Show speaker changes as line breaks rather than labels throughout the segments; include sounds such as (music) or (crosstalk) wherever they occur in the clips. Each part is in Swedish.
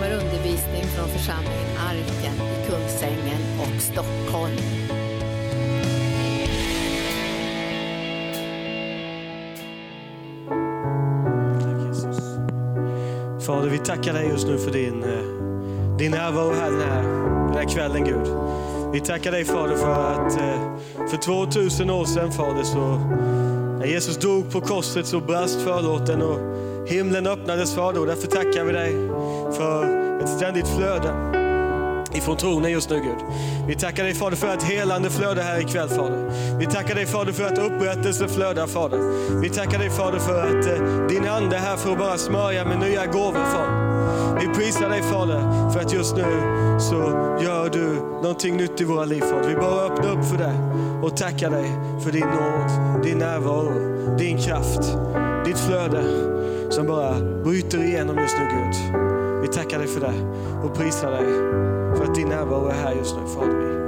kommer undervisning från församlingen Arken i Kungsängen och Stockholm.
Tack Jesus. Fader, vi tackar dig just nu för din, eh, din närvaro här den, här den här kvällen, Gud. Vi tackar dig Fader för att eh, för 2000 år sedan, Fader, så när Jesus dog på korset så brast förlåten och himlen öppnades, Fader. Och därför tackar vi dig för ett ständigt flöde ifrån tronen just nu Gud. Vi tackar dig Fader för ett helande flöde här ikväll Fader. Vi tackar dig Fader för att upprättelse flödar Fader. Vi tackar dig Fader för att eh, din ande är här för att bara smörja med nya gåvor Fader. Vi prisar dig Fader för att just nu så gör du någonting nytt i våra liv Fader. Vi bara öppnar upp för det och tackar dig för din nåd, din närvaro, din kraft, ditt flöde som bara bryter igenom just nu Gud. Vi tackar dig för det och prisar dig för att din närvaro är här just nu Fader.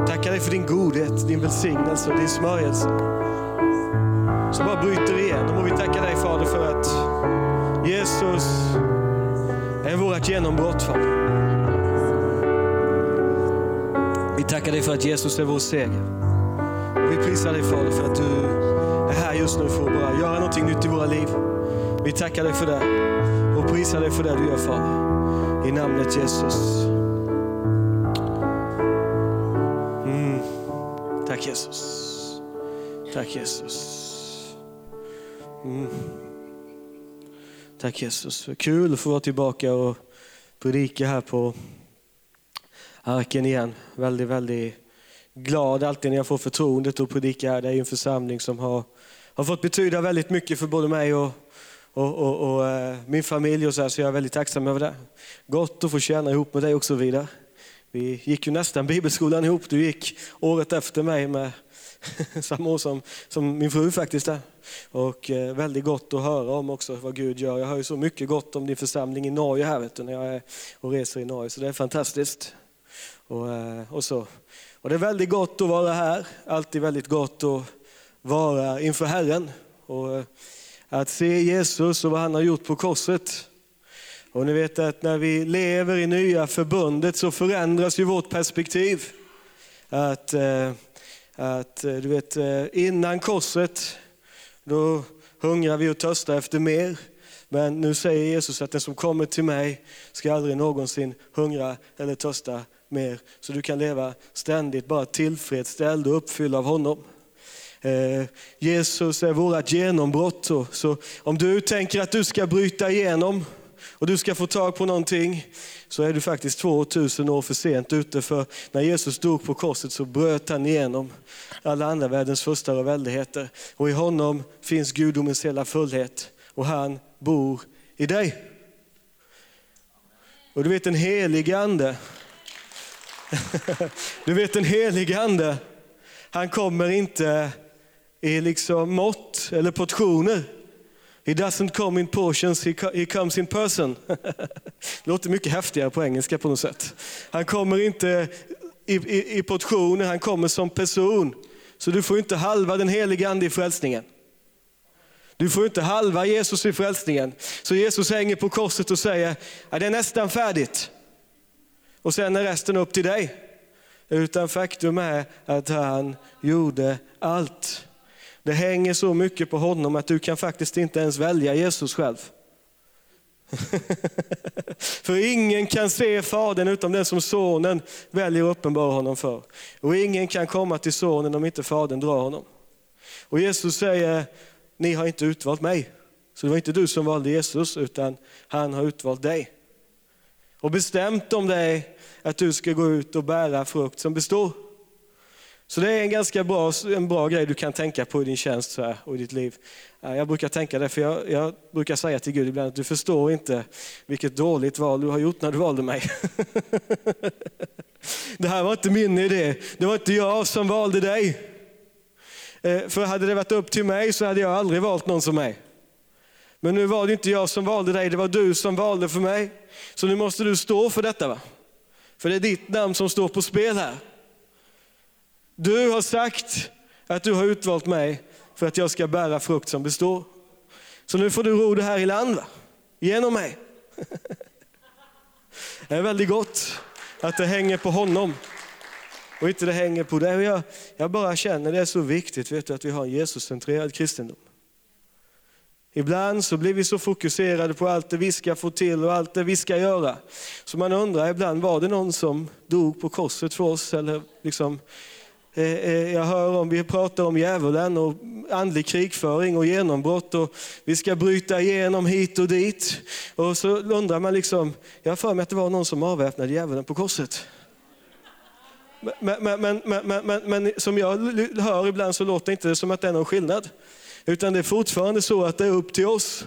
Vi tackar dig för din godhet, din välsignelse och din smörjelse som bara bryter igenom. Och vi tackar dig Fader för att Jesus är vårt genombrott Fader. Vi tackar dig för att Jesus är vår seger. Och vi prisar dig Fader för att du är här just nu för att bara göra någonting nytt i våra liv. Vi tackar dig för det och prisar dig för det du gör Fader. I namnet Jesus. Mm. Tack Jesus. Tack Jesus. Mm. Tack Jesus. Vad kul att få vara tillbaka och predika här på Arken igen. Väldigt, väldigt glad alltid när jag får förtroendet att predika här. Det är ju en församling som har, har fått betyda väldigt mycket för både mig och, och, och, och eh, min familj och så, här, så jag är väldigt tacksam över det. Gott att få tjäna ihop med dig och så vidare. Vi gick ju nästan bibelskolan ihop. Du gick året efter mig med (laughs) samma år som, som min fru faktiskt. Är. Och eh, väldigt gott att höra om också vad Gud gör. Jag hör ju så mycket gott om din församling i Norge här vet du, när jag är och reser i Norge. Så det är fantastiskt. Och, eh, och, så. och Det är väldigt gott att vara här. Alltid väldigt gott att vara inför Herren. Och eh, att se Jesus och vad han har gjort på korset. Och ni vet att när vi lever i nya förbundet så förändras ju vårt perspektiv. Att, eh, att eh, du vet, eh, innan korset, då hungrar vi och törstar efter mer. Men nu säger Jesus att den som kommer till mig ska aldrig någonsin hungra eller törsta mer. Så du kan leva ständigt bara tillfredsställd och uppfylld av honom. Eh, Jesus är vårt genombrott. Så, så om du tänker att du ska bryta igenom och du ska få tag på någonting så är du faktiskt 2000 år för sent ute. För när Jesus dog på korset så bröt han igenom alla andra världens första och väldigheter. Och i honom finns gudomens hela fullhet och han bor i dig. Och du vet en helig ande, (laughs) du vet en helig ande, han kommer inte i liksom mått eller portioner. He doesn't come in portions, he comes in person. Det (laughs) låter mycket häftigare på engelska på något sätt. Han kommer inte i, i, i portioner, han kommer som person. Så du får inte halva den helige ande i frälsningen. Du får inte halva Jesus i frälsningen. Så Jesus hänger på korset och säger, ja, det är nästan färdigt. Och sen är resten upp till dig. Utan faktum är att han gjorde allt. Det hänger så mycket på honom att du kan faktiskt inte ens välja Jesus själv. (laughs) för ingen kan se Fadern utom den som Sonen väljer att uppenbara honom för. Och ingen kan komma till Sonen om inte Fadern drar honom. Och Jesus säger, ni har inte utvalt mig. Så det var inte du som valde Jesus, utan han har utvalt dig. Och bestämt om dig att du ska gå ut och bära frukt som består. Så det är en ganska bra, en bra grej du kan tänka på i din tjänst så här, och i ditt liv. Jag brukar tänka det, för jag, jag, brukar säga till Gud ibland att du förstår inte vilket dåligt val du har gjort när du valde mig. (laughs) Det här var inte min idé, det var inte jag som valde dig. Eh, för hade det varit upp till mig så hade jag aldrig valt någon som mig. Men nu var det inte jag som valde dig, det var du som valde för mig. Så nu måste du stå för detta. va? För det är ditt namn som står på spel här. Du har sagt att du har utvalt mig för att jag ska bära frukt som består. Så nu får du ro det här i land, va? genom mig. (laughs) Det är väldigt gott att det hänger på honom och inte det hänger på dig. Jag, jag bara känner det är så viktigt vet du, att vi har en Jesuscentrerad kristendom. Ibland så blir vi så fokuserade på allt det vi ska få till och allt det vi ska göra. Så man undrar ibland, var det någon som dog på korset för oss? Eller liksom, Eh, eh, jag hör om, vi pratar om djävulen och andlig krigföring och genombrott och vi ska bryta igenom hit och dit. Och så undrar man liksom, jag har för mig att det var någon som avväpnade djävulen på korset. Men, men, men, men, men, som jag hör ibland så låter det inte som att det är någon skillnad. Utan det är fortfarande så att det är upp till oss.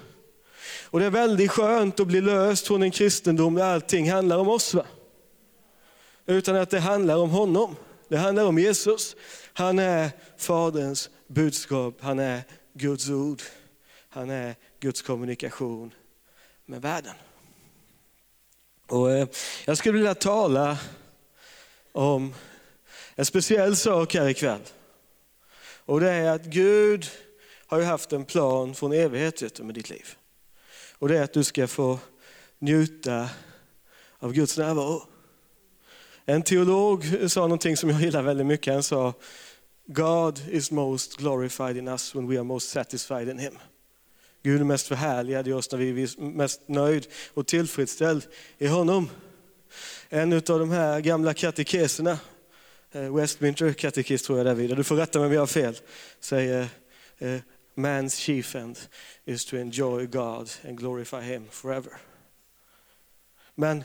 Och det är väldigt skönt att bli löst från en kristendom där allting handlar om oss. Va? Utan att det handlar om honom. Det handlar om Jesus. Han är Faderns budskap, han är Guds ord. Han är Guds kommunikation med världen. Och eh, jag skulle vilja tala om en speciell sak här ikväll. Och det är att Gud har ju haft en plan från evighet med ditt liv. Och det är att du ska få njuta av Guds närvaro. En teolog sa någonting som jag gillar väldigt mycket. Han sa, God is most glorified in us when we are most satisfied in him. Gud är mest förhärligad i oss när vi är mest nöjd och tillfredsställd i honom. En av de här gamla katekeserna, eh, Westminster katekes tror jag det är du får rätta mig om jag har fel, säger eh, man's chief end is to enjoy God and glorify him forever. Men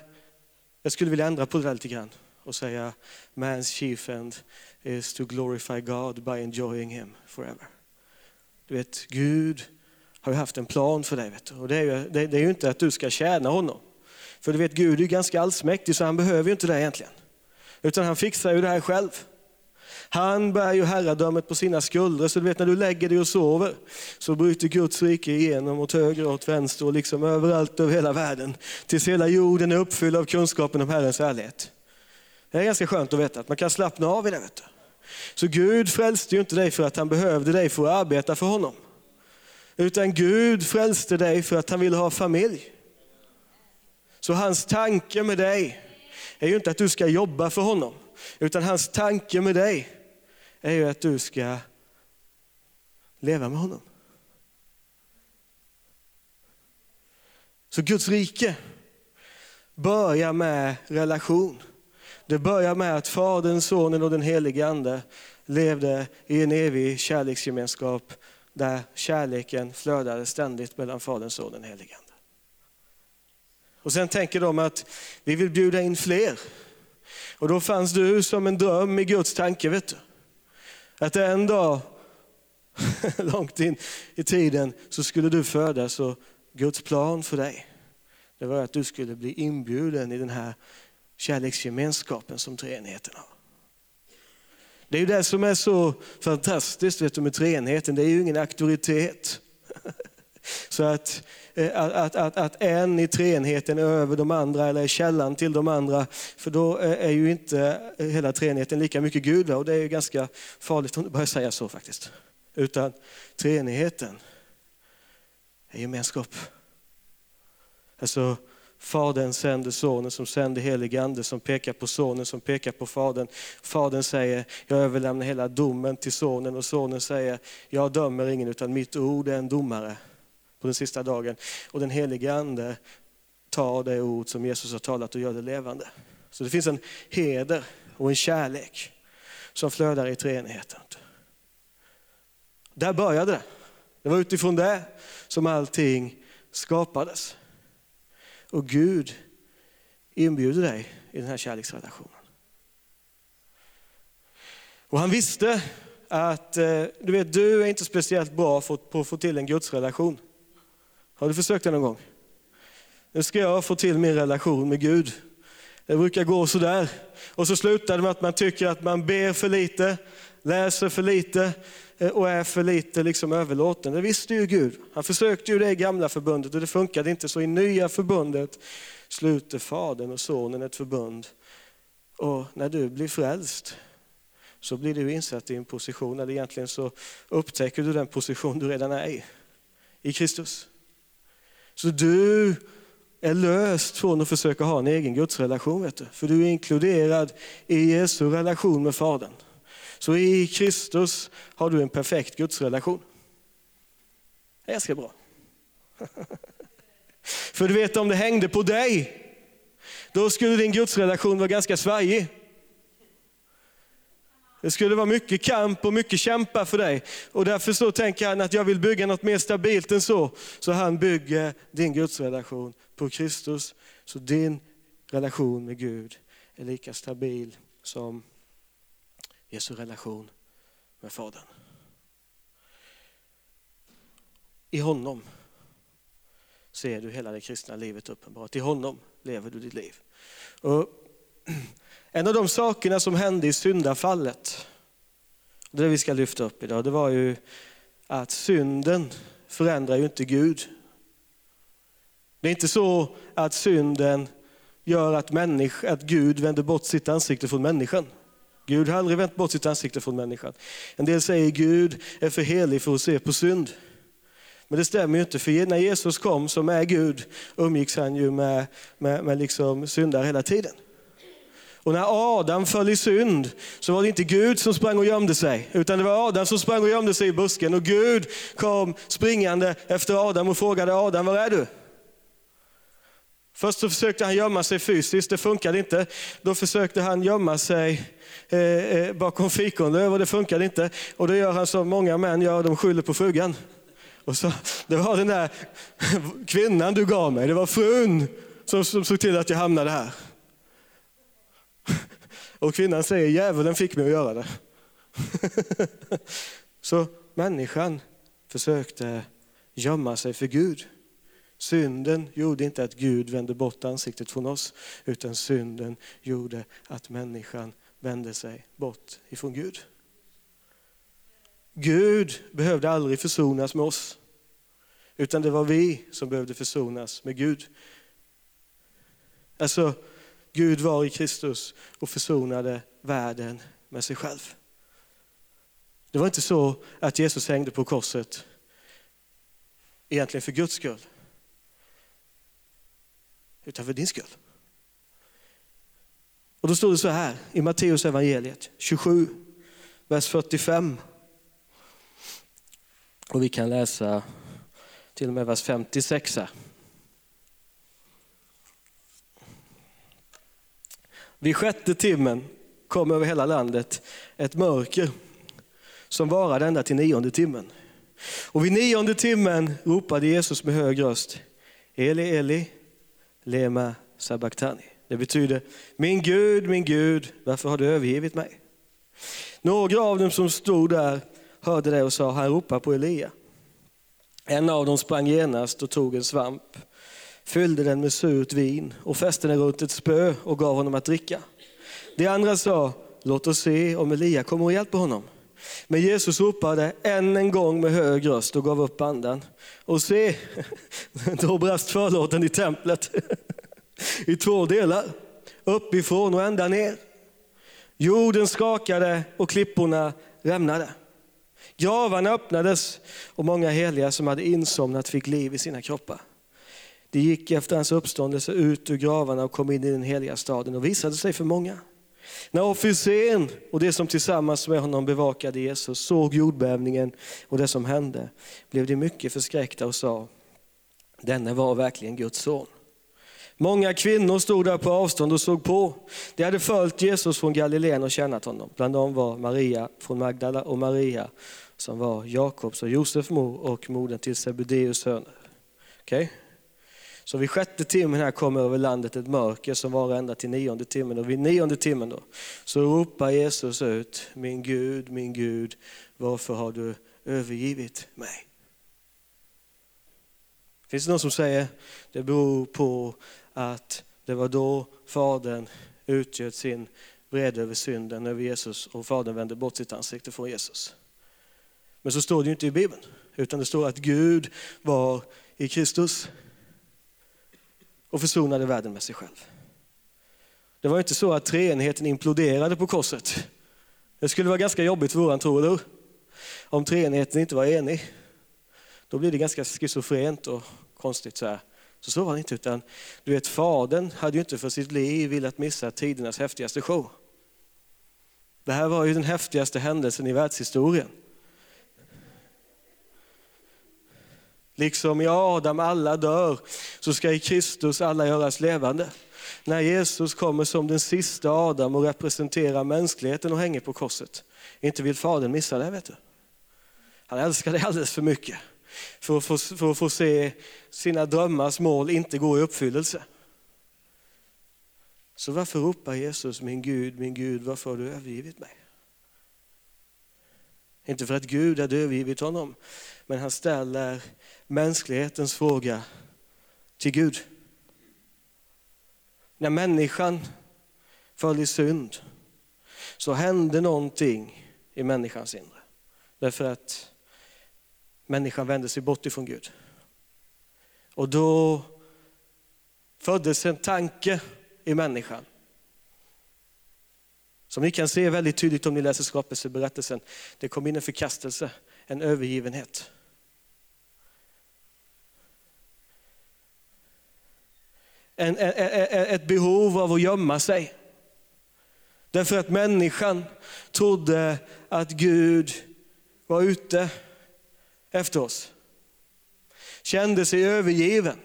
jag skulle vilja ändra på det lite grann och säga man's chief end is to glorify God by enjoying him forever. Du vet, Gud har ju haft en plan för dig. Vet du. Och det är, ju, det, det är ju inte att du ska tjäna honom. För du vet, Gud är ju ganska allsmäktig så han behöver ju inte det egentligen. Utan han fixar ju det här själv. Han bär ju herradömet på sina skuldror, så du vet när du lägger dig och sover så bryter Guds rike igenom åt höger och åt vänster och liksom överallt över hela världen. Tills hela jorden är uppfylld av kunskapen om Herrens härlighet. Det är ganska skönt att veta att man kan slappna av i det. Vet du. Så Gud frälste ju inte dig för att han behövde dig för att arbeta för honom. Utan Gud frälste dig för att han ville ha familj. Så hans tanke med dig är ju inte att du ska jobba för honom. Utan hans tanke med dig är ju att du ska leva med honom. Så Guds rike börjar med relation. Det börjar med att Fadern, Sonen och den helige Ande levde i en evig kärleksgemenskap där kärleken flödade ständigt mellan Fadern, Sonen och den helige Ande. Och sen tänker de att vi vill bjuda in fler. Och då fanns du som en dröm i Guds tanke. Vet du. Att en dag, (laughs) långt in i tiden, så skulle du födas och Guds plan för dig, det var att du skulle bli inbjuden i den här kärleksgemenskapen som treenigheten har. Det är ju det som är så fantastiskt vet du, med treenigheten, det är ju ingen auktoritet. (laughs) Så eh, att, att, att, att en i treenigheten är över de andra eller är källan till de andra, för då eh, är ju inte hela treenigheten lika mycket Gud. Och det är ju ganska farligt om du börjar säga så faktiskt. Utan treenigheten är gemenskap. Alltså, Fadern sände sonen som sände helig ande som pekar på sonen som pekar på fadern. Fadern säger, jag överlämnar hela domen till sonen och sonen säger, jag dömer ingen utan mitt ord är en domare på den sista dagen. Och den helige ande tar det ord som Jesus har talat och gör det levande. Så det finns en heder och en kärlek som flödar i treenigheten. Där började det. Det var utifrån det som allting skapades. Och Gud inbjuder dig i den här kärleksrelationen. Och han visste att eh, du, vet, du är inte speciellt bra på att få till en gudsrelation. Har du försökt det någon gång? Nu ska jag få till min relation med Gud. Det brukar gå sådär. Och så slutar det med att man tycker att man ber för lite, läser för lite Eh, och är för lite liksom överlåten. Det visste ju Gud. Han försökte ju det i gamla förbundet och det funkade inte. Så i nya förbundet sluter Fadern och Sonen ett förbund. Och när du blir frälst så blir du insatt i en position, eller egentligen så upptäcker du den position du redan är i, i Kristus. Så du är löst från att försöka ha en egen gudsrelation. Vet du. För du är inkluderad i Jesu relation med Fadern. Så i Kristus har du en perfekt gudsrelation. Det är ganska bra. (laughs) För du vet om det hängde på dig, då skulle din gudsrelation vara ganska svajig. Det skulle vara mycket kamp och mycket kämpa för dig. Och därför så tänker han att jag vill bygga något mer stabilt än så. Så han bygger din gudsrelation på Kristus. Så din relation med Gud är lika stabil som Jesu relation med Fadern. I honom ser du hela det kristna livet uppenbart. I honom lever du ditt liv. Och (clears throat) en av de sakerna som hände i syndafallet, det vi ska lyfta upp idag, det var ju att synden förändrar ju inte Gud. Det är inte så att synden gör att, människa, att Gud vänder bort sitt ansikte från människan. Gud har aldrig vänt bort sitt ansikte från människan. En del säger Gud är för helig för att se på synd. Men det stämmer ju inte, för när Jesus kom som är Gud umgicks han ju med, med, med liksom syndare hela tiden. Och när Adam föll i synd så var det inte Gud som sprang och gömde sig, utan det var Adam som sprang och gömde sig i busken. Och Gud kom springande efter Adam och frågade Adam, var är du? Först så försökte han gömma sig fysiskt, det funkade inte. Då försökte han gömma sig eh, eh bakom fikonlöv och det funkade inte. Och då gör han som många män gör, de skyller på frugan. Och så, det var den där kvinnan du gav mig, det var frun som, som såg till att jag hamnade här. Och kvinnan säger, djävulen fick mig att göra det. (laughs) Så människan försökte gömma sig för Gud. Synden gjorde inte att Gud vände bort ansiktet från oss, utan synden gjorde att människan vände sig bort ifrån Gud. Gud behövde aldrig försonas med oss, utan det var vi som behövde försonas med Gud. Alltså, Gud var i Kristus och försonade världen med sig själv. Det var inte så att Jesus hängde på korset egentligen för Guds skull, utan för din skull. Och då står det så här i Matteus evangeliet 27, vers 45. Och vi kan läsa till och med vers 56 här. Vid sjätte timmen kom över hela landet ett mörker som varade ända till nionde timmen. Och vid nionde timmen ropade Jesus med hög röst, Eli, Eli, lema sabachthani. Det betyder, min Gud, min Gud, varför har du övergivit mig? Några av dem som stod där hörde det och sa, han ropar på Elia. En av dem sprang genast och tog en svamp fyllde den med surt vin och fäste den runt ett spö och gav honom att dricka. De andra sa, låt oss se om Elia kommer och hjälper honom. Men Jesus ropade än en gång med hög röst och gav upp andan. Och se, (laughs) då brast förlåten i templet i två delar, uppifrån och ända ner. Jorden skakade och klipporna rämnade. Gravarna öppnades och många heliga som hade insomnat fick liv i sina kroppar. De gick efter hans uppståndelse ut ur gravarna och kom in i den heliga staden och visade sig för många. När officeren och de som tillsammans med honom bevakade Jesus såg jordbävningen och det som hände blev de mycket förskräckta och sa, denne var verkligen Guds son. Många kvinnor stod där på avstånd och såg på. De hade följt Jesus från Galileen och tjänat honom. Bland dem var Maria från Magdala och Maria som var Jakobs och Josef mor och modern till Sebedeus söner. Okay? Så vid sjätte timmen här kommer över landet ett mörker som var ända till nionde timmen. Och vid nionde timmen då, så ropar Jesus ut, min Gud, min Gud, varför har du övergivit mig? Finns det någon som säger, det beror på att det var då Fadern utgöt sin vrede över synden över Jesus och Fadern vände bort sitt ansikte från Jesus. Men så står det ju inte i Bibeln, utan det står att Gud var i Kristus och försonade världen med sig själv. Det var inte så att treenigheten imploderade på korset. Det skulle vara ganska jobbigt för våran tro, eller hur? Om treenigheten inte var enig. Då blir det ganska schizofrent och konstigt så här. Så så var det inte, utan du vet fadern hade ju inte för sitt liv velat missa tidernas häftigaste show. Det här var ju den häftigaste händelsen i världshistorien. Liksom i Adam alla dör, så ska i Kristus alla göras levande. När Jesus kommer som den sista Adam och representerar mänskligheten och hänger på korset. Inte vill Fadern missa det, vet du. Han älskar dig alldeles för mycket för att, få, för att få se sina drömmars mål inte gå i uppfyllelse. Så varför ropar Jesus, min Gud, min Gud, varför har du övergivit mig? Inte för att Gud hade övergivit honom, men han ställer mänsklighetens fråga till Gud. När människan föll i synd så hände någonting i människans inre. Därför att människan vände sig bort ifrån Gud. Och då föddes en tanke i människan. Som ni kan se väldigt tydligt om ni läser skapelseberättelsen. Det kom in en förkastelse, en övergivenhet. En, en, en, ett behov av att gömma sig. Därför att människan trodde att Gud var ute efter oss. Kände sig övergiven.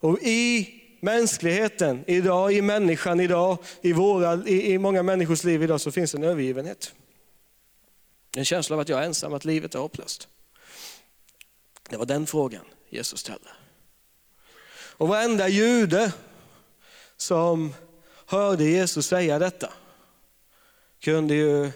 Och i mänskligheten idag, i människan idag, i, våra, i, i många människors liv idag så finns en övergivenhet. En känsla av att jag är ensam, att livet är hopplöst. Det var den frågan Jesus ställde. Och varenda jude som hörde Jesus säga detta kunde ju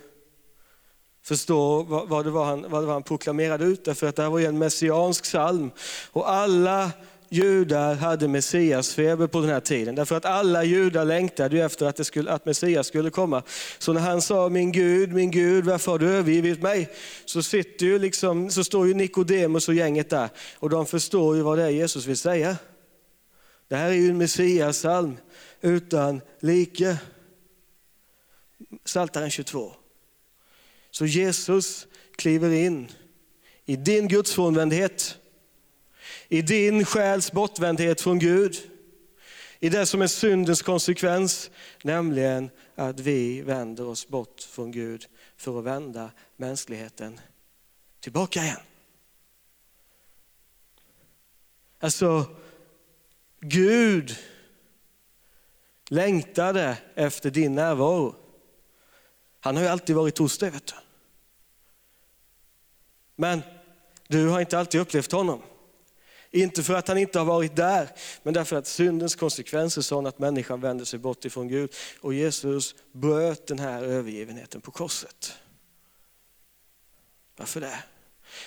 förstå vad, det var han, vad det var han proklamerade ut. Därför att det här var ju en messiansk psalm. Och alla judar hade messiasfeber på den här tiden. Därför att alla judar längtade ju efter att, det skulle, att Messias skulle komma. Så när han sa, min Gud, min Gud, varför har du övergivit mig? Så, sitter ju liksom, så står ju Nikodemus och gänget där och de förstår ju vad det är Jesus vill säga. Det här är ju en Messias-psalm utan like. Psaltaren 22. Så Jesus kliver in i din gudsfrånvändhet, i din själs bortvändhet från Gud, i det som är syndens konsekvens, nämligen att vi vänder oss bort från Gud för att vända mänskligheten tillbaka igen. Alltså, Gud längtade efter din närvaro. Han har ju alltid varit hos dig. Vet du. Men du har inte alltid upplevt honom. Inte för att han inte har varit där, men därför att syndens konsekvenser är sådana att människan vänder sig bort ifrån Gud. Och Jesus bröt den här övergivenheten på korset. Varför det?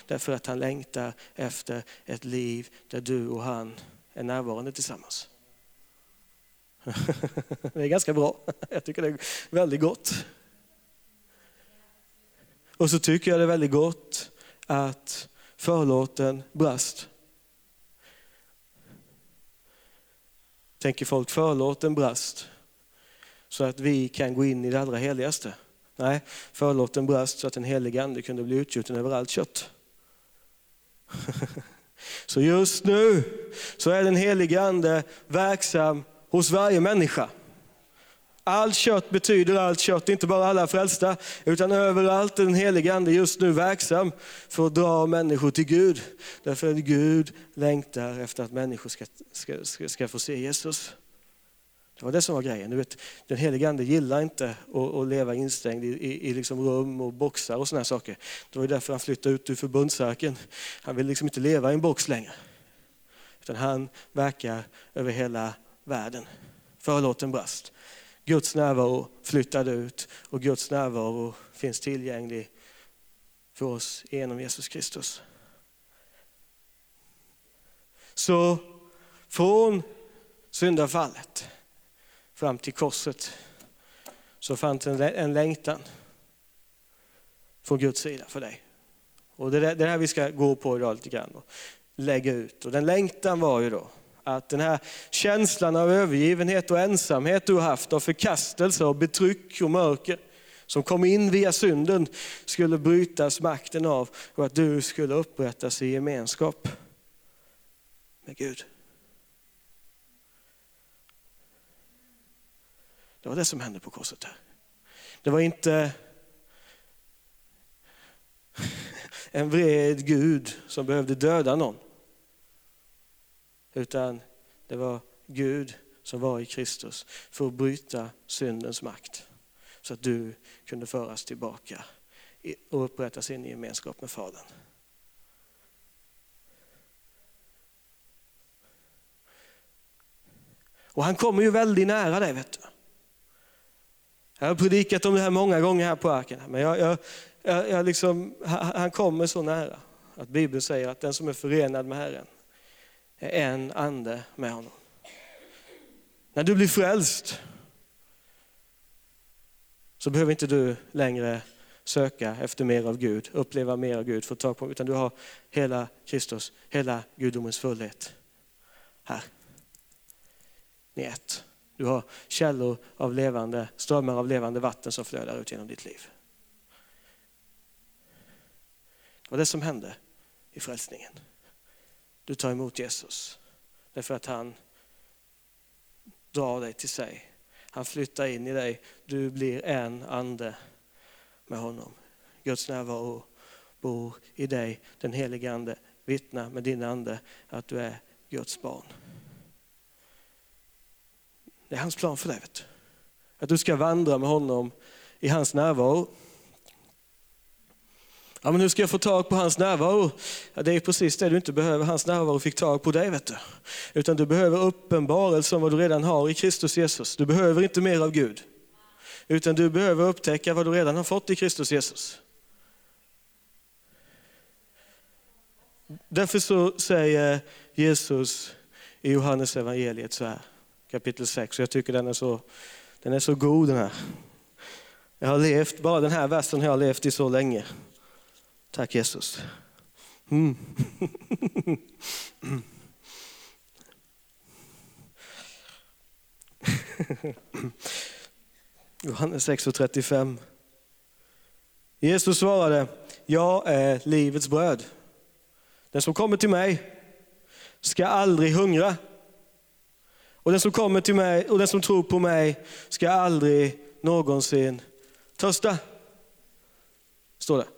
Därför att han längtar efter ett liv där du och han är närvarande tillsammans. (laughs) Det är ganska bra. Jag tycker det är väldigt gott. Och så tycker jag det är väldigt gott att förlåten brast. Tänker folk förlåten brast så att vi kan gå in i det allra heligaste? Nej, förlåten brast så att den helige ande kunde bli utgjuten över allt kött. (laughs) Så just nu så är den helige ande verksam hos varje människa. Allt kött betyder allt kött, inte bara alla frälsta, utan överallt är den helige Ande just nu verksam för att dra människor till Gud. Därför att Gud längtar efter att människor ska, ska, ska, ska få se Jesus. Det var det som var grejen. Du vet, den helige Ande gillar inte att, att leva instängd i, i, i liksom rum och boxar och sådana saker. Det var därför han flyttade ut ur förbundsarken. Han vill liksom inte leva i en box längre. Utan han verkar över hela världen. Förlåten brast. Guds närvaro flyttade ut och Guds närvaro finns tillgänglig för oss genom Jesus Kristus. Så från syndafallet fram till korset så fanns en, en längtan från Guds sida för dig. Och det är det här vi ska gå på idag lite grann och lägga ut. Och den längtan var ju då att den här känslan av övergivenhet och ensamhet du har haft, av förkastelse och betryck och mörker, som kom in via synden, skulle brytas makten av och att du skulle upprättas i gemenskap med Gud. Det var det som hände på korset där. Det var inte en vred Gud som behövde döda någon. Utan det var Gud som var i Kristus för att bryta syndens makt. Så att du kunde föras tillbaka och upprättas in i gemenskap med Fadern. Och han kommer ju väldigt nära dig. Vet du. Jag har predikat om det här många gånger här på arken. Men jag, jag, jag, jag liksom, han kommer så nära att Bibeln säger att den som är förenad med Herren är en ande med honom. När du blir frälst så behöver inte du längre söka efter mer av Gud, uppleva mer av Gud, få tag på, utan du har hela Kristus, hela gudomens fullhet här. Ni är ett. Du har källor av levande, strömmar av levande vatten som flödar ut genom ditt liv. Det var det som hände i frälsningen. Du tar emot Jesus därför att han drar dig till sig. Han flyttar in i dig. Du blir en ande med honom. Guds närvaro bor i dig. Den helige ande vittnar med din ande att du är Guds barn. Det är hans plan för dig. Att du ska vandra med honom i hans närvaro. Ja, men hur ska jag få tag på hans närvaro? Ja, det är precis det du inte behöver. Hans närvaro fick tag på dig. Vet du. Utan du behöver uppenbarelse om vad du redan har i Kristus Jesus. Du behöver inte mer av Gud. Utan du behöver upptäcka vad du redan har fått i Kristus Jesus. Därför så säger Jesus i Johannes evangeliet så här, kapitel 6, och jag tycker den är så, den är så god den här. Jag har levt, bara den här versen har jag levt i så länge. Tack Jesus. Mm. (laughs) Johannes 6.35. Jesus svarade, jag är livets bröd. Den som kommer till mig ska aldrig hungra. Och den som kommer till mig och den som tror på mig ska aldrig någonsin törsta. Står det.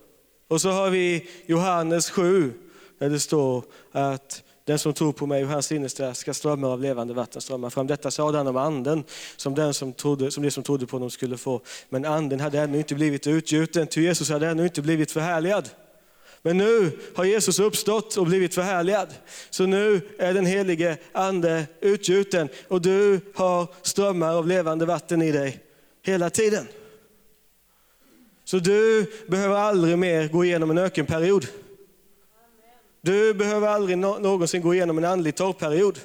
Och så har vi Johannes 7, där det står att den som tror på mig och hans innersta ska strömmar av levande vatten strömma fram. Detta sade han om anden, som, den som, trodde, som de som trodde på honom skulle få. Men anden hade ännu inte blivit utgjuten, ty Jesus hade ännu inte blivit förhärligad. Men nu har Jesus uppstått och blivit förhärligad. Så nu är den helige ande utgjuten och du har strömmar av levande vatten i dig hela tiden. Så du behöver aldrig mer gå igenom en ökenperiod. Du behöver aldrig någonsin gå igenom en andlig torrperiod.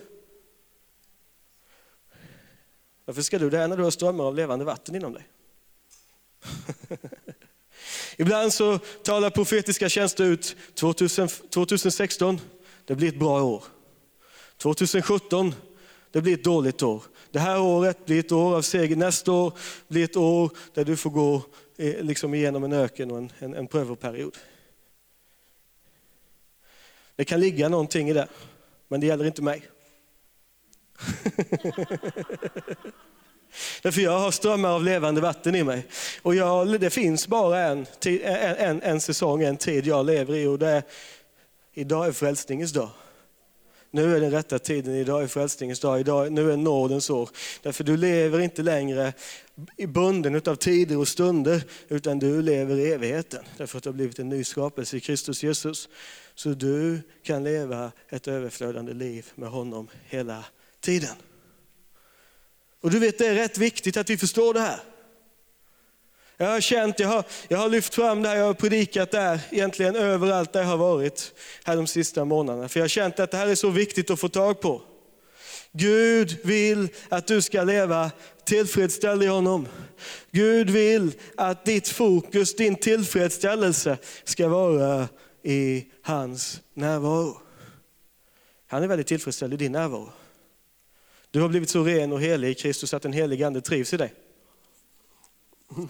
Varför ska du det när du har strömmar av levande vatten inom dig? (laughs) Ibland så talar profetiska tjänster ut 2016, det blir ett bra år. 2017, det blir ett dåligt år. Det här året blir ett år av seger. Nästa år blir ett år där du får gå liksom igenom en öken och en, en, en prövoperiod. Det kan ligga någonting i det, men det gäller inte mig. (laughs) Därför jag har strömmar av levande vatten i mig. Och jag, det finns bara en, en, en, en säsong, en tid jag lever i och det är, idag är frälsningens dag. Nu är den rätta tiden, idag är frälsningens dag, idag, nu är nådens år. Därför du lever inte längre bunden av tider och stunder, utan du lever i evigheten. Därför att du har blivit en ny skapelse i Kristus Jesus. Så du kan leva ett överflödande liv med honom hela tiden. Och du vet, det är rätt viktigt att vi förstår det här. Jag har känt, jag har, jag har lyft fram det här, jag har predikat det här egentligen överallt där jag har varit här de sista månaderna. För jag har känt att det här är så viktigt att få tag på. Gud vill att du ska leva tillfredsställd i honom. Gud vill att ditt fokus, din tillfredsställelse ska vara i hans närvaro. Han är väldigt tillfredsställd i din närvaro. Du har blivit så ren och helig i Kristus att den helige Ande trivs i dig. (laughs)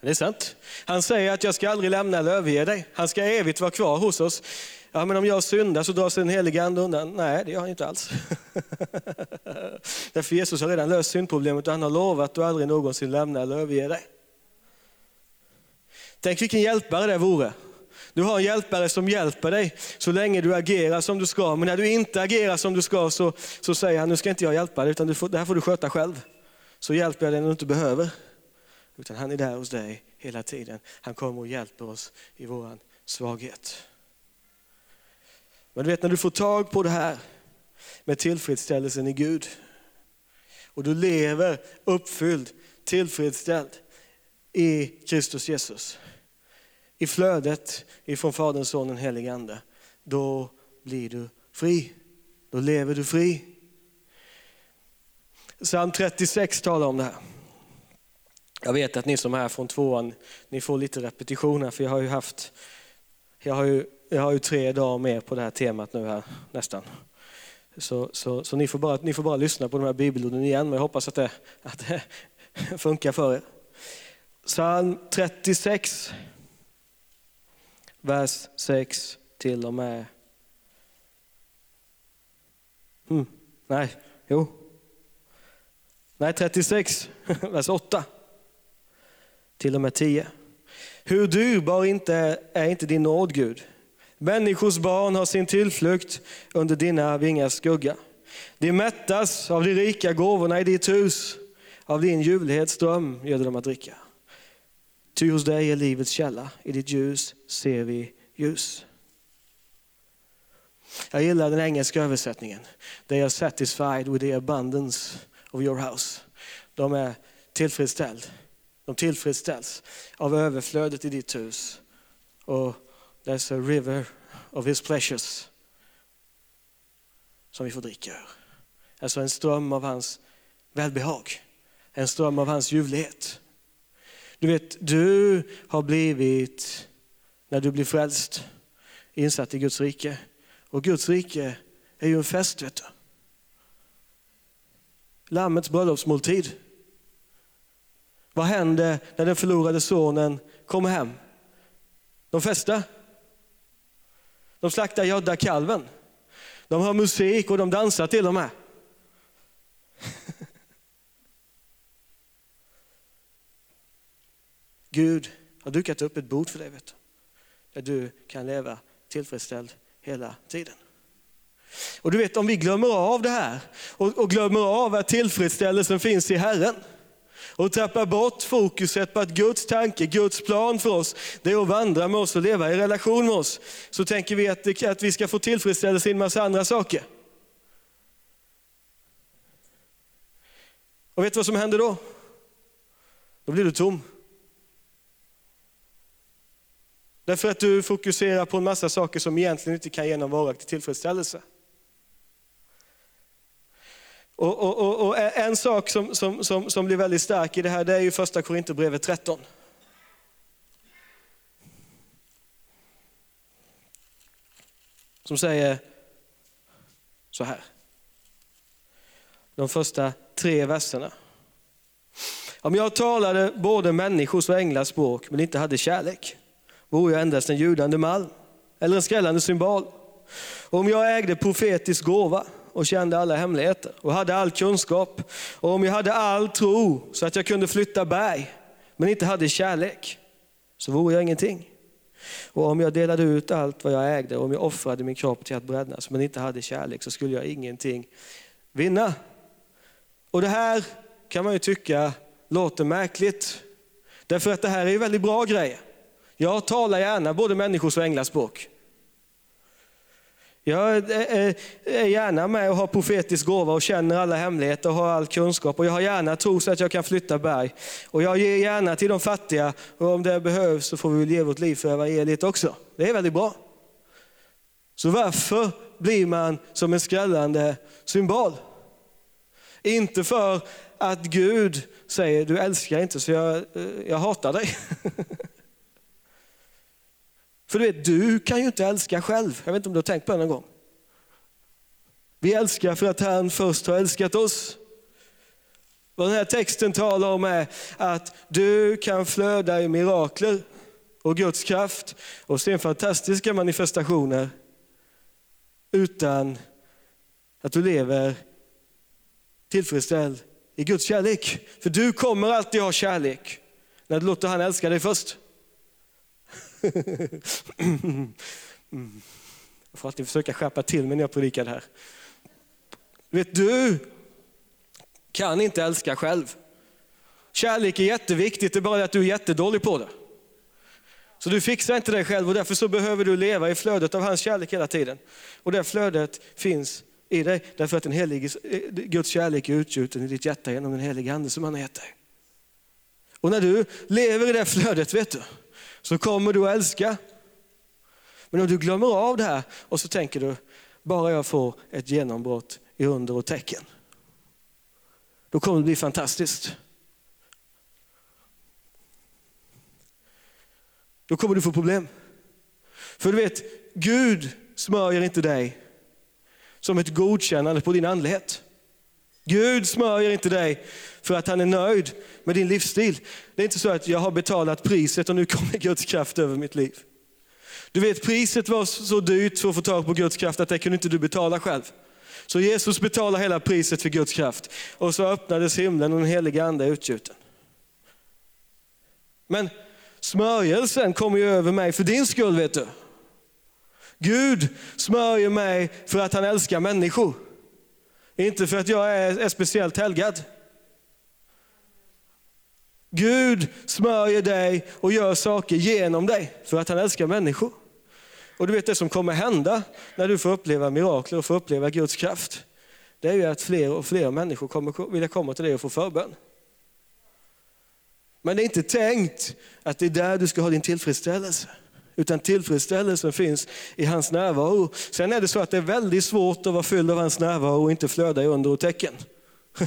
Det är sant. Han säger att jag ska aldrig lämna eller överge dig. Han ska evigt vara kvar hos oss. Ja, men om jag syndar så drar sig den helige ande undan. Nej, det gör han inte alls. (laughs) Därför Jesus har redan löst syndproblemet och han har lovat att aldrig någonsin lämna eller överge dig. Tänk vilken hjälpare det vore. Du har en hjälpare som hjälper dig så länge du agerar som du ska. Men när du inte agerar som du ska så, så säger han, nu ska inte jag hjälpa dig, utan du får, det här får du sköta själv. Så hjälper jag dig när du inte behöver. Utan han är där hos dig hela tiden. Han kommer och hjälper oss i vår svaghet. Men du vet när du får tag på det här med tillfredsställelsen i Gud och du lever uppfylld, tillfredsställd i Kristus Jesus. I flödet ifrån Fadern, Sonen, Helige Ande. Då blir du fri. Då lever du fri. Psalm 36 talar om det här. Jag vet att ni som är här från tvåan, ni får lite repetitioner för jag har ju haft, jag har ju, jag har ju tre dagar mer på det här temat nu här nästan. Så, så, så ni, får bara, ni får bara lyssna på de här bibelorden igen, men jag hoppas att det, att det (laughs) funkar för er. Psalm 36, vers 6 till och med... Mm, nej, jo. Nej, 36, (laughs) vers 8 till och med 10. Hur dyrbar inte är inte din nåd, Gud? Människors barn har sin tillflykt under dina vingars skugga. De mättas av de rika gåvorna i ditt hus, av din ljuvlighetsdröm gör de att dricka. Ty hos dig är livets källa, i ditt ljus ser vi ljus. Jag gillar den engelska översättningen. They are satisfied with the abundance of your house. De är tillfredsställda. De tillfredsställs av överflödet i ditt hus. Och there's a river of his pleasures som vi får dricka ur. Alltså en ström av hans välbehag. En ström av hans ljuvlighet. Du vet, du har blivit, när du blir frälst, insatt i Guds rike. Och Guds rike är ju en fest, vet du. Lammets bröllopsmåltid. Vad hände när den förlorade sonen kommer hem? De festar. De slaktar gödda kalven. De har musik och de dansar till och med. Gud har dukat upp ett bord för dig, vet du, där du kan leva tillfredsställd hela tiden. Och du vet, om vi glömmer av det här och, och glömmer av att tillfredsställelsen finns i Herren och tappar bort fokuset på att Guds tanke, Guds plan för oss, det är att vandra med oss och leva i relation med oss. Så tänker vi att, att vi ska få tillfredsställelse i en massa andra saker. Och vet du vad som händer då? Då blir du tom. Därför att du fokuserar på en massa saker som egentligen inte kan ge någon varaktig tillfredsställelse. Och, och, och, och, en sak som, som, som, som blir väldigt stark i det här, det är ju första Korinthierbrevet 13. Som säger så här. De första tre verserna. Om jag talade både människors och änglars språk men inte hade kärlek, vore jag endast en ljudande malm eller en skrällande symbol. Om jag ägde profetisk gåva och kände alla hemligheter och hade all kunskap. Och om jag hade all tro så att jag kunde flytta berg men inte hade kärlek så vore jag ingenting. Och om jag delade ut allt vad jag ägde och om jag offrade min kropp till att brännas men inte hade kärlek så skulle jag ingenting vinna. Och det här kan man ju tycka låter märkligt. Därför att det här är ju väldigt bra grejer. Jag talar gärna både människors och änglars språk. Jag är gärna med och har profetisk gåva och känner alla hemligheter och har all kunskap. Och jag har gärna tro så att jag kan flytta berg. Och jag ger gärna till de fattiga och om det behövs så får vi ge vårt liv för evangeliet också. Det är väldigt bra. Så varför blir man som en skrällande symbol? Inte för att Gud säger du älskar inte så jag, jag hatar dig. (laughs) För du vet, du kan ju inte älska själv. Jag vet inte om du har tänkt på det någon gång. Vi älskar för att han först har älskat oss. Vad den här texten talar om är att du kan flöda i mirakler och Guds kraft och se fantastiska manifestationer utan att du lever tillfredsställd i Guds kärlek. För du kommer alltid ha kärlek när du låter han älska dig först. Jag får alltid försöka skärpa till mig när jag predikar det här. Vet du kan inte älska själv. Kärlek är jätteviktigt, det är bara det att du är jättedålig på det. Så du fixar inte dig själv och därför så behöver du leva i flödet av hans kärlek hela tiden. Och det flödet finns i dig därför att den helige, eh, Guds kärlek är utgjuten i ditt hjärta genom den helige ande som han har gett dig. Och när du lever i det flödet vet du, så kommer du att älska. Men om du glömmer av det här och så tänker du, bara jag får ett genombrott i under och tecken. Då kommer det bli fantastiskt. Då kommer du få problem. För du vet, Gud smörjer inte dig som ett godkännande på din andlighet. Gud smörjer inte dig för att han är nöjd med din livsstil. Det är inte så att jag har betalat priset och nu kommer Guds kraft över mitt liv. Du vet priset var så dyrt för att få tag på Guds kraft att det kunde inte du betala själv. Så Jesus betalar hela priset för Guds kraft. Och så öppnades himlen och den heliga ande är utgjuten. Men smörjelsen kommer ju över mig för din skull vet du. Gud smörjer mig för att han älskar människor. Inte för att jag är, är speciellt helgad. Gud smörjer dig och gör saker genom dig för att han älskar människor. Och du vet det som kommer hända när du får uppleva mirakler och får uppleva Guds kraft. Det är ju att fler och fler människor kommer vilja komma till dig och få förbön. Men det är inte tänkt att det är där du ska ha din tillfredsställelse. Utan tillfredsställelsen finns i hans närvaro. Sen är det så att det är väldigt svårt att vara fylld av hans närvaro och inte flöda i under och tecken. (laughs)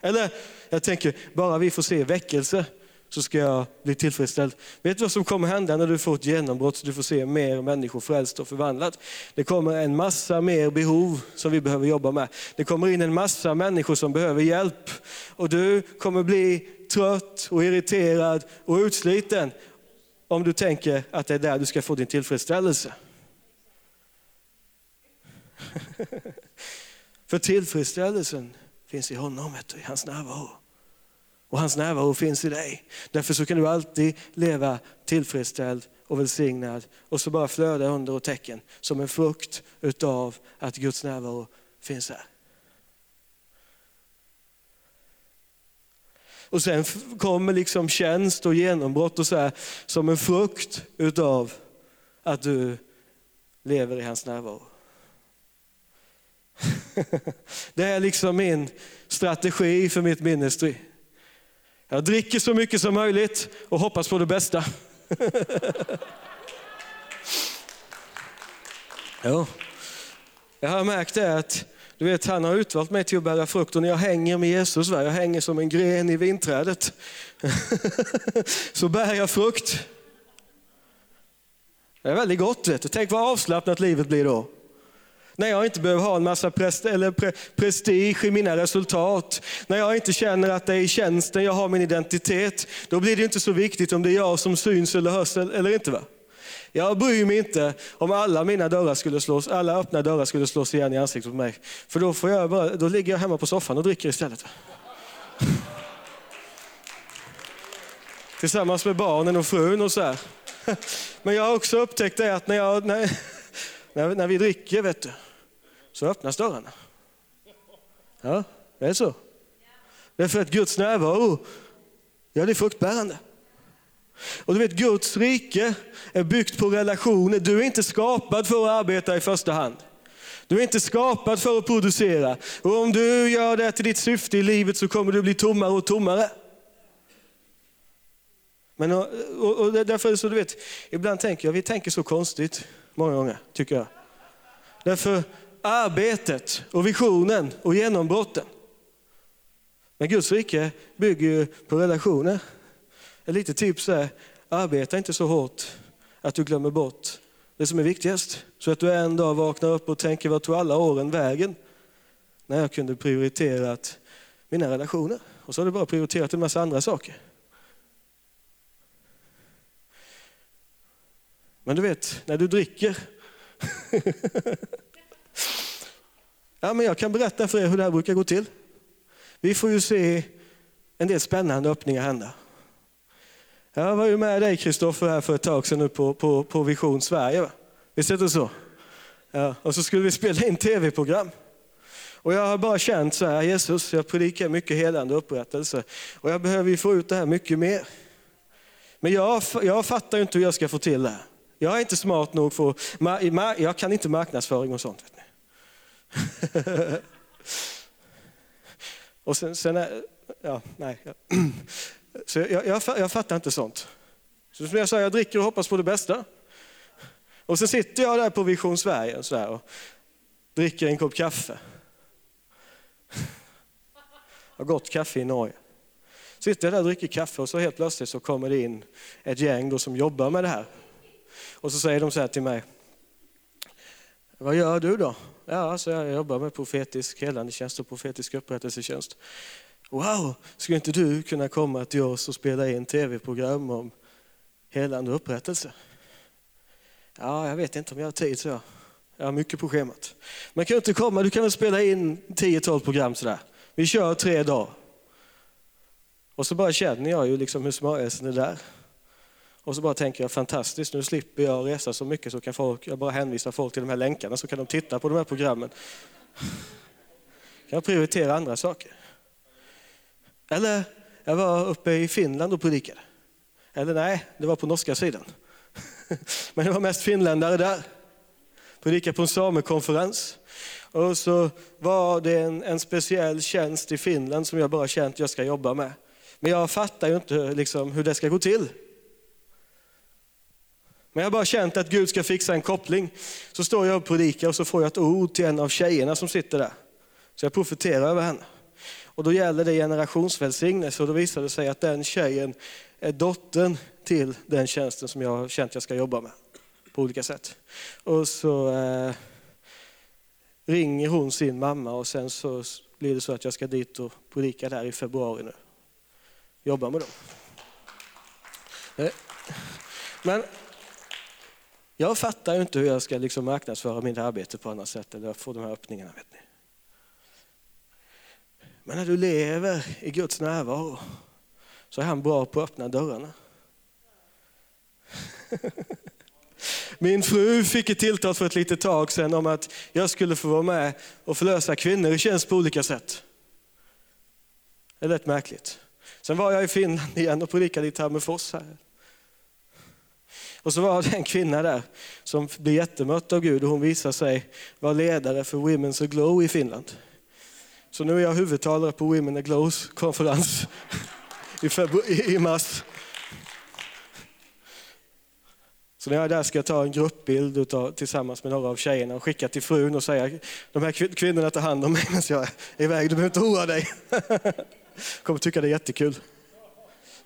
Eller jag tänker, bara vi får se väckelse så ska jag bli tillfredsställd. Vet du vad som kommer hända när du får ett genombrott så du får se mer människor frälst och förvandlat? Det kommer en massa mer behov som vi behöver jobba med. Det kommer in en massa människor som behöver hjälp och du kommer bli trött och irriterad och utsliten om du tänker att det är där du ska få din tillfredsställelse. (laughs) För tillfredsställelsen finns i honom, i hans närvaro. Och hans närvaro finns i dig. Därför så kan du alltid leva tillfredsställd och välsignad och så bara flöda under och tecken som en frukt utav att Guds närvaro finns här. Och sen kommer liksom tjänst och genombrott och så här, som en frukt utav att du lever i hans närvaro. (laughs) Det är liksom min strategi för mitt ministry. Jag dricker så mycket som möjligt och hoppas på det bästa. (laughs) ja. Jag har märkt det att du vet, han har utvalt mig till att bära frukt och när jag hänger med Jesus, jag hänger som en gren i vinträdet, (laughs) så bär jag frukt. Det är väldigt gott. Vet du. Tänk vad avslappnat livet blir då. När jag inte behöver ha en massa prest, eller pre, prestige i mina resultat. När jag inte känner att det är i tjänsten jag har min identitet. Då blir det inte så viktigt om det är jag som syns eller hörs eller inte. Va? Jag bryr mig inte om alla mina dörrar skulle slås, alla öppna dörrar skulle slås igen i ansiktet på mig. För då, får jag bara, då ligger jag hemma på soffan och dricker istället. Tillsammans med barnen och frun och så här. Men jag har också upptäckt det att när, jag, när, när, när vi dricker, vet du, så öppnas dörrarna. Ja, det är så. Därför att Guds närvaro, ja det är fruktbärande. Och du vet, Guds rike är byggt på relationer. Du är inte skapad för att arbeta i första hand. Du är inte skapad för att producera. Och om du gör det till ditt syfte i livet så kommer du bli tommare och tommare. Men, och, och, därför så du vet, ibland tänker jag, vi tänker så konstigt många gånger, tycker jag. Därför arbetet och visionen och genombrotten. Men Guds rike bygger ju på relationer. Ett litet tips är, arbeta inte så hårt att du glömmer bort det som är viktigast. Så att du en dag vaknar upp och tänker, vad tog alla åren vägen? när jag kunde prioriterat mina relationer. Och så har du bara prioriterat en massa andra saker. Men du vet, när du dricker. (laughs) ja, men jag kan berätta för er hur det här brukar gå till. Vi får ju se en del spännande öppningar hända. Jag var ju med dig Kristoffer här för ett tag sedan nu på, på, på Vision Sverige. Va? Visst är det så? Ja, och så skulle vi spela in tv-program. Och jag har bara känt så här, Jesus, jag predikar mycket helande och upprättelse. Och jag behöver ju få ut det här mycket mer. Men jag, jag fattar ju inte hur jag ska få till det här. Jag är inte smart nog för jag kan inte marknadsföring och sånt. Vet ni. (laughs) och sen, sen är, ja, nej. Ja. (clears throat) Så jag, jag, jag fattar inte sånt. Så som jag sa, jag dricker och hoppas på det bästa. Och så sitter jag där på Vision Sverige och, så och dricker en kopp kaffe. Har gott kaffe i Norge. Sitter jag där och dricker kaffe och så helt plötsligt så kommer det in ett gäng då som jobbar med det här. Och så säger de så här till mig. Vad gör du då? Ja, så jag jobbar med profetisk helande tjänst och profetisk upprättelsetjänst. Wow, skulle inte du kunna komma till oss och spela in tv-program om helande och upprättelse? Ja, jag vet inte om jag har tid, så jag. Jag har mycket på schemat. Men kan du inte komma, du kan väl spela in 10-12 program sådär. Vi kör tre dagar. Och så bara känner jag ju liksom hur smörjelsen är där. Och så bara tänker jag fantastiskt, nu slipper jag resa så mycket så kan folk, jag bara hänvisar folk till de här länkarna så kan de titta på de här programmen. Kan jag prioritera andra saker. Eller, jag var uppe i Finland och predikade. Eller nej, det var på norska sidan. (laughs) Men det var mest finländare där. Predikade på en samekonferens. Och så var det en, en, speciell tjänst i Finland som jag bara känt jag ska jobba med. Men jag fattar ju inte liksom hur det ska gå till. Men jag har bara känt att Gud ska fixa en koppling. Så står jag och predikar och så får jag ett ord till en av tjejerna som sitter där. Så jag profeterar över henne. Och då gäller det generationsvälsignelse och då visar det sig att den tjejen är dottern till den tjänsten som jag har känt jag ska jobba med på olika sätt. Och så eh, ringer hon sin mamma och sen så blir det så att jag ska dit och predika där i februari nu. Jobba med dem. Eh, men jag fattar ju inte hur jag ska liksom marknadsföra mitt arbete på annat sätt eller få de här öppningarna. Vet ni. Men när du lever i Guds närvaro så är han bra på att öppna dörrarna. (laughs) Min fru fick ett tilltal för ett litet tag sedan om att jag skulle få vara med och förlösa kvinnor i tjänst på olika sätt. Det är rätt märkligt. Sen var jag i Finland igen och predikade i Tammerfors. Här. Och så var det en kvinna där som blev jättemött av Gud och hon visade sig vara ledare för Women's Glow i Finland. Så nu är jag huvudtalare på Women Glows konferens i, i mars. Så när jag är där ska jag ta en gruppbild utav, tillsammans med några av tjejerna och skicka till frun och säga de här kvinnorna tar hand om mig medan jag är iväg, du behöver inte oroa dig. (laughs) kommer tycka det är jättekul.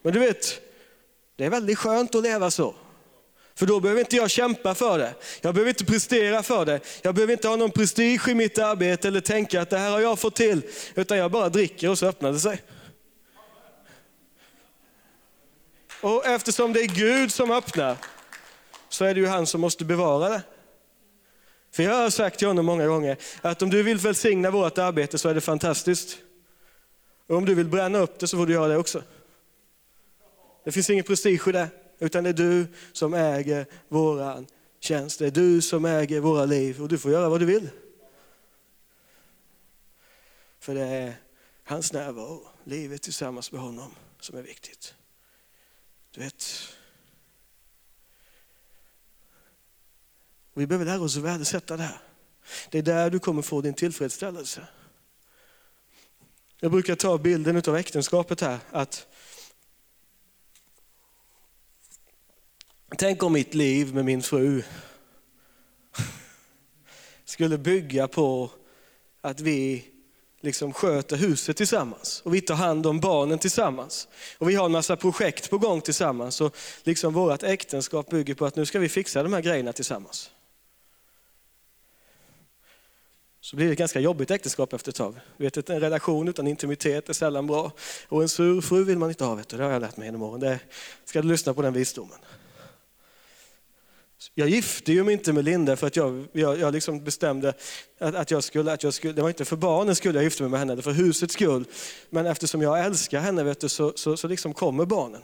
Men du vet, det är väldigt skönt att leva så. För då behöver inte jag kämpa för det. Jag behöver inte prestera för det. Jag behöver inte ha någon prestige i mitt arbete eller tänka att det här har jag fått till. Utan jag bara dricker och så öppnar det sig. Och eftersom det är Gud som öppnar så är det ju han som måste bevara det. För jag har sagt till honom många gånger att om du vill välsigna vårt arbete så är det fantastiskt. Och om du vill bränna upp det så får du göra det också. Det finns ingen prestige i det. Utan det är du som äger våran tjänst. Det är du som äger våra liv och du får göra vad du vill. För det är hans närvaro, livet tillsammans med honom som är viktigt. Du vet, vi behöver lära oss att värdesätta det här. Det är där du kommer få din tillfredsställelse. Jag brukar ta bilden av äktenskapet här. att Tänk om mitt liv med min fru skulle bygga på att vi liksom sköter huset tillsammans och vi tar hand om barnen tillsammans. Och vi har en massa projekt på gång tillsammans och liksom vårt äktenskap bygger på att nu ska vi fixa de här grejerna tillsammans. så blir det ett ganska jobbigt äktenskap efter ett tag. Du en relation utan intimitet är sällan bra. Och en sur fru vill man inte ha, vet du. det har jag lärt mig genom åren. Det ska du lyssna på den visdomen. Jag gifte ju mig inte med Linda för att jag, jag, jag liksom bestämde att, att, jag skulle, att jag skulle, det var inte för barnens skull jag gifte mig med henne, det var för husets skull. Men eftersom jag älskar henne vet du, så, så, så liksom kommer barnen.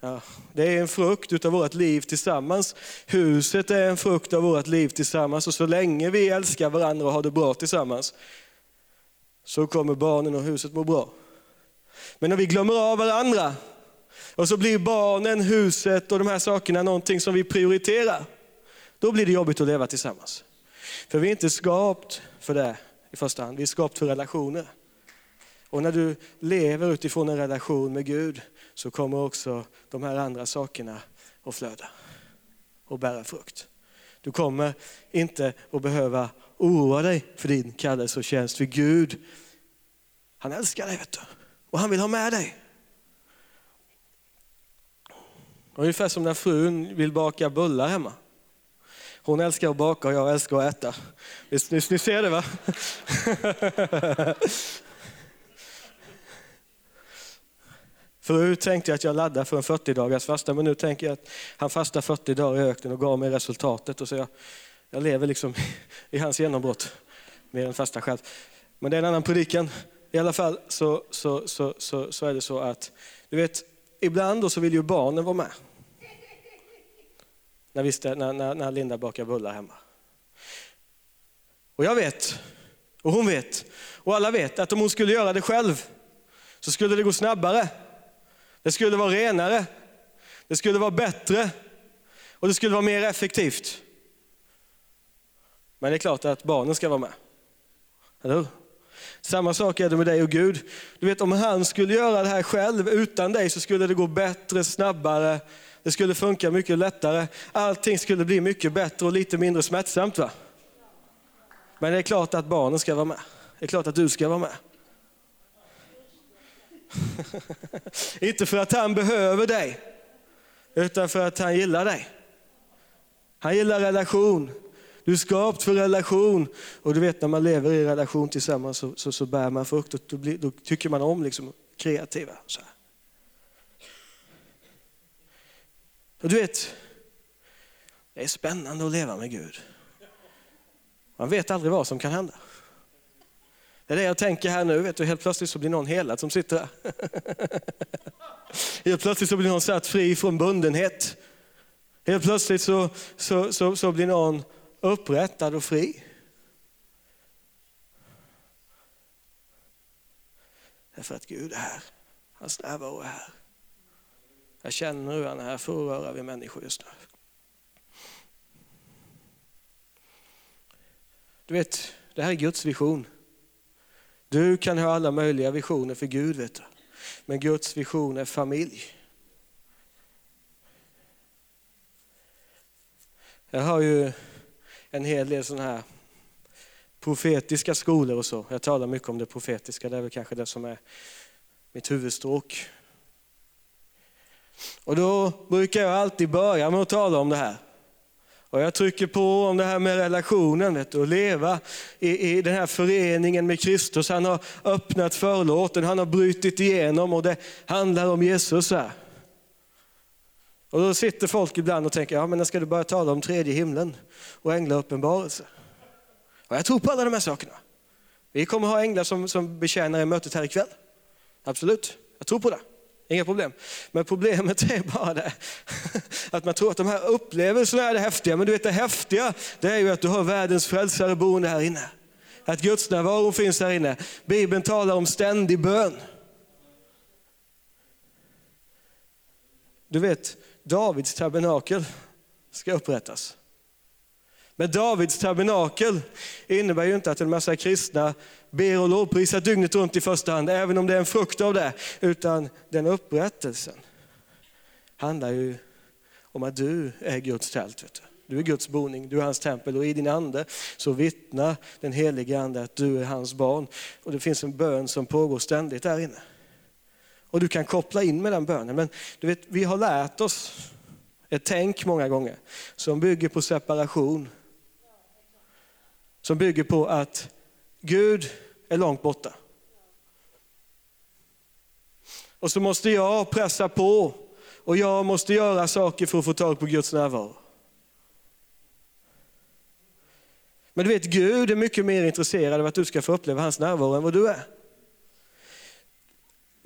Ja, det är en frukt av vårt liv tillsammans. Huset är en frukt av vårt liv tillsammans och så länge vi älskar varandra och har det bra tillsammans så kommer barnen och huset må bra. Men när vi glömmer av varandra och så blir barnen, huset och de här sakerna någonting som vi prioriterar, då blir det jobbigt att leva tillsammans. För vi är inte skapt för det i första hand, vi är skapt för relationer. Och när du lever utifrån en relation med Gud så kommer också de här andra sakerna att flöda och bära frukt. Du kommer inte att behöva oroa dig för din kallelse och tjänst, för Gud, han älskar dig vet du. och han vill ha med dig. Ungefär som när frun vill baka bullar hemma. Hon älskar att baka och jag älskar att äta. Visst, ni, ni ser det va? (laughs) Förut tänkte jag att jag laddade för en 40 dagars fasta, men nu tänker jag att han fastar 40 dagar i öknen och gav mig resultatet. Och så jag, jag lever liksom i hans genombrott mer än fasta själv. Men det är en annan predikan. I alla fall så, så, så, så, så är det så att, du vet, ibland så vill ju barnen vara med. När, visste, när, när, när Linda bakar bullar hemma. Och jag vet, och hon vet, och alla vet att om hon skulle göra det själv så skulle det gå snabbare. Det skulle vara renare, det skulle vara bättre och det skulle vara mer effektivt. Men det är klart att barnen ska vara med. Eller hur? Samma sak är det med dig och Gud. Du vet om han skulle göra det här själv utan dig så skulle det gå bättre, snabbare, det skulle funka mycket lättare. Allting skulle bli mycket bättre och lite mindre smärtsamt. Va? Men det är klart att barnen ska vara med. Det är klart att du ska vara med. (laughs) Inte för att han behöver dig, utan för att han gillar dig. Han gillar relation. Du är skapt för relation. Och du vet när man lever i relation tillsammans så, så, så bär man frukt och då, blir, då tycker man om liksom kreativa. Så här. Och du vet, det är spännande att leva med Gud. Man vet aldrig vad som kan hända. Det är det jag tänker här nu, vet du, helt plötsligt så blir någon helad som sitter här. (laughs) Helt plötsligt så blir någon satt fri från bundenhet. Helt plötsligt så, så, så, så blir någon upprättad och fri. Därför att Gud är här. Hans närvaro är här. Jag känner hur han är här för att röra vid människor just nu. Du vet, det här är Guds vision. Du kan ha alla möjliga visioner för Gud, vet du. men Guds vision är familj. Jag har ju en hel del sådana här profetiska skolor och så. Jag talar mycket om det profetiska, det är väl kanske det som är mitt huvudstråk. Och då brukar jag alltid börja med att tala om det här. Och jag trycker på om det här med relationen, vet du, att leva i, i den här föreningen med Kristus. Han har öppnat förlåten, han har brutit igenom och det handlar om Jesus här. Och då sitter folk ibland och tänker, ja men när ska du börja tala om tredje himlen och änglauppenbarelse? Och jag tror på alla de här sakerna. Vi kommer ha änglar som, som betjänar i mötet här ikväll. Absolut, jag tror på det. Inga problem. Men problemet är bara det (laughs) att man tror att de här upplevelserna är det häftiga. Men du vet det häftiga, det är ju att du har världens frälsare boende här inne. Att Guds närvaro finns här inne. Bibeln talar om ständig bön. Du vet, Davids tabernakel ska upprättas. Men Davids tabernakel innebär ju inte att en massa kristna ber och lovprisar dygnet runt i första hand, även om det är en frukt av det. Utan den upprättelsen handlar ju om att du är Guds tält. Vet du. du är Guds boning, du är hans tempel och i din ande så vittnar den helige ande att du är hans barn. Och det finns en bön som pågår ständigt där inne. Och du kan koppla in med den bönen. Men du vet, vi har lärt oss ett tänk många gånger som bygger på separation. som bygger på att Gud är långt borta. Och så måste jag pressa på och jag måste göra saker för att få tag på Guds närvaro. Men du vet, Gud är mycket mer intresserad av att du ska få uppleva hans närvaro än vad du är.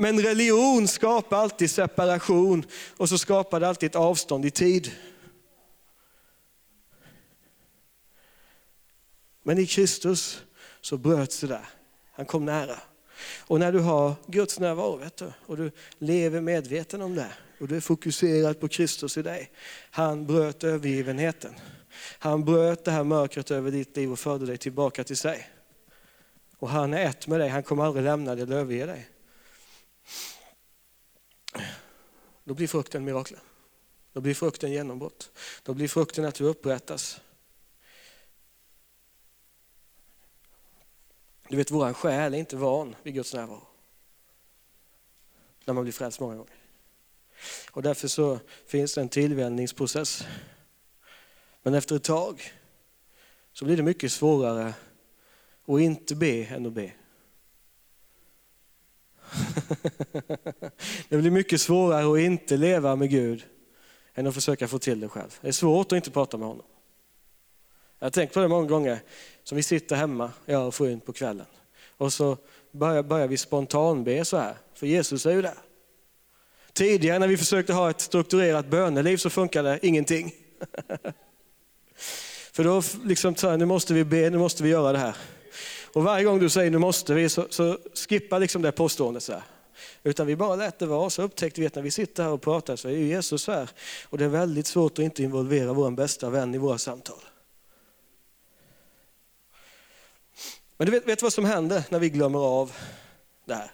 Men religion skapar alltid separation och så skapar det alltid ett avstånd i tid. Men i Kristus så bröts det där. Han kom nära. Och när du har Guds närvaro vet du, och du lever medveten om det och du är fokuserad på Kristus i dig. Han bröt övergivenheten. Han bröt det här mörkret över ditt liv och förde dig tillbaka till sig. Och han är ett med dig, han kommer aldrig lämna dig eller överge dig. Då blir frukten mirakler. Då blir frukten genombrott. Då blir frukten att du upprättas. Du vet, våran själ är inte van vid Guds närvaro. När man blir frälst många gånger. Och därför så finns det en tillvänjningsprocess. Men efter ett tag så blir det mycket svårare att inte be än att be det blir mycket svårare att inte leva med Gud än att försöka få till det själv. Det är svårt att inte prata med honom. Jag har tänkt på det många gånger, som vi sitter hemma, jag och frun på kvällen. Och så börjar, börjar vi spontanbe så här, för Jesus är ju där. Tidigare när vi försökte ha ett strukturerat böneliv så funkade ingenting. (laughs) för då liksom, nu måste vi be, nu måste vi göra det här. Och varje gång du säger nu måste vi så, så skippa liksom det påståendet. Så här. Utan vi bara lät det vara, så upptäckte vi att när vi sitter här och pratar så är ju Jesus här. Och det är väldigt svårt att inte involvera vår bästa vän i våra samtal. Men du vet, vet vad som händer när vi glömmer av det här?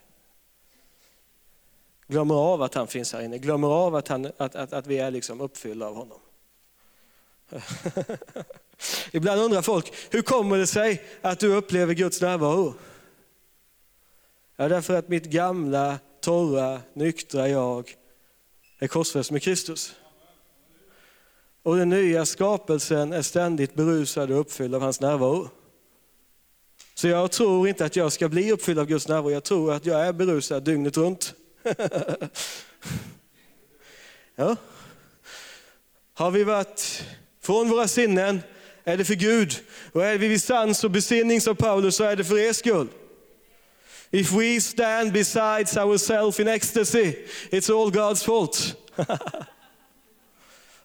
Glömmer av att han finns här inne, glömmer av att, han, att, att, att vi är liksom uppfyllda av honom. (laughs) Ibland undrar folk, hur kommer det sig att du upplever Guds närvaro? Ja, därför att mitt gamla, torra, nyktra jag är korsfäst med Kristus. Och den nya skapelsen är ständigt berusad och uppfylld av hans närvaro. Så jag tror inte att jag ska bli uppfylld av Guds närvaro, jag tror att jag är berusad dygnet runt. (laughs) ja. Har vi varit från våra sinnen är det för Gud. Och är vi vid sans och besinning som Paulus så är det för er skull. If we stand besides ourselves in ecstasy, it's all God's fault. (laughs)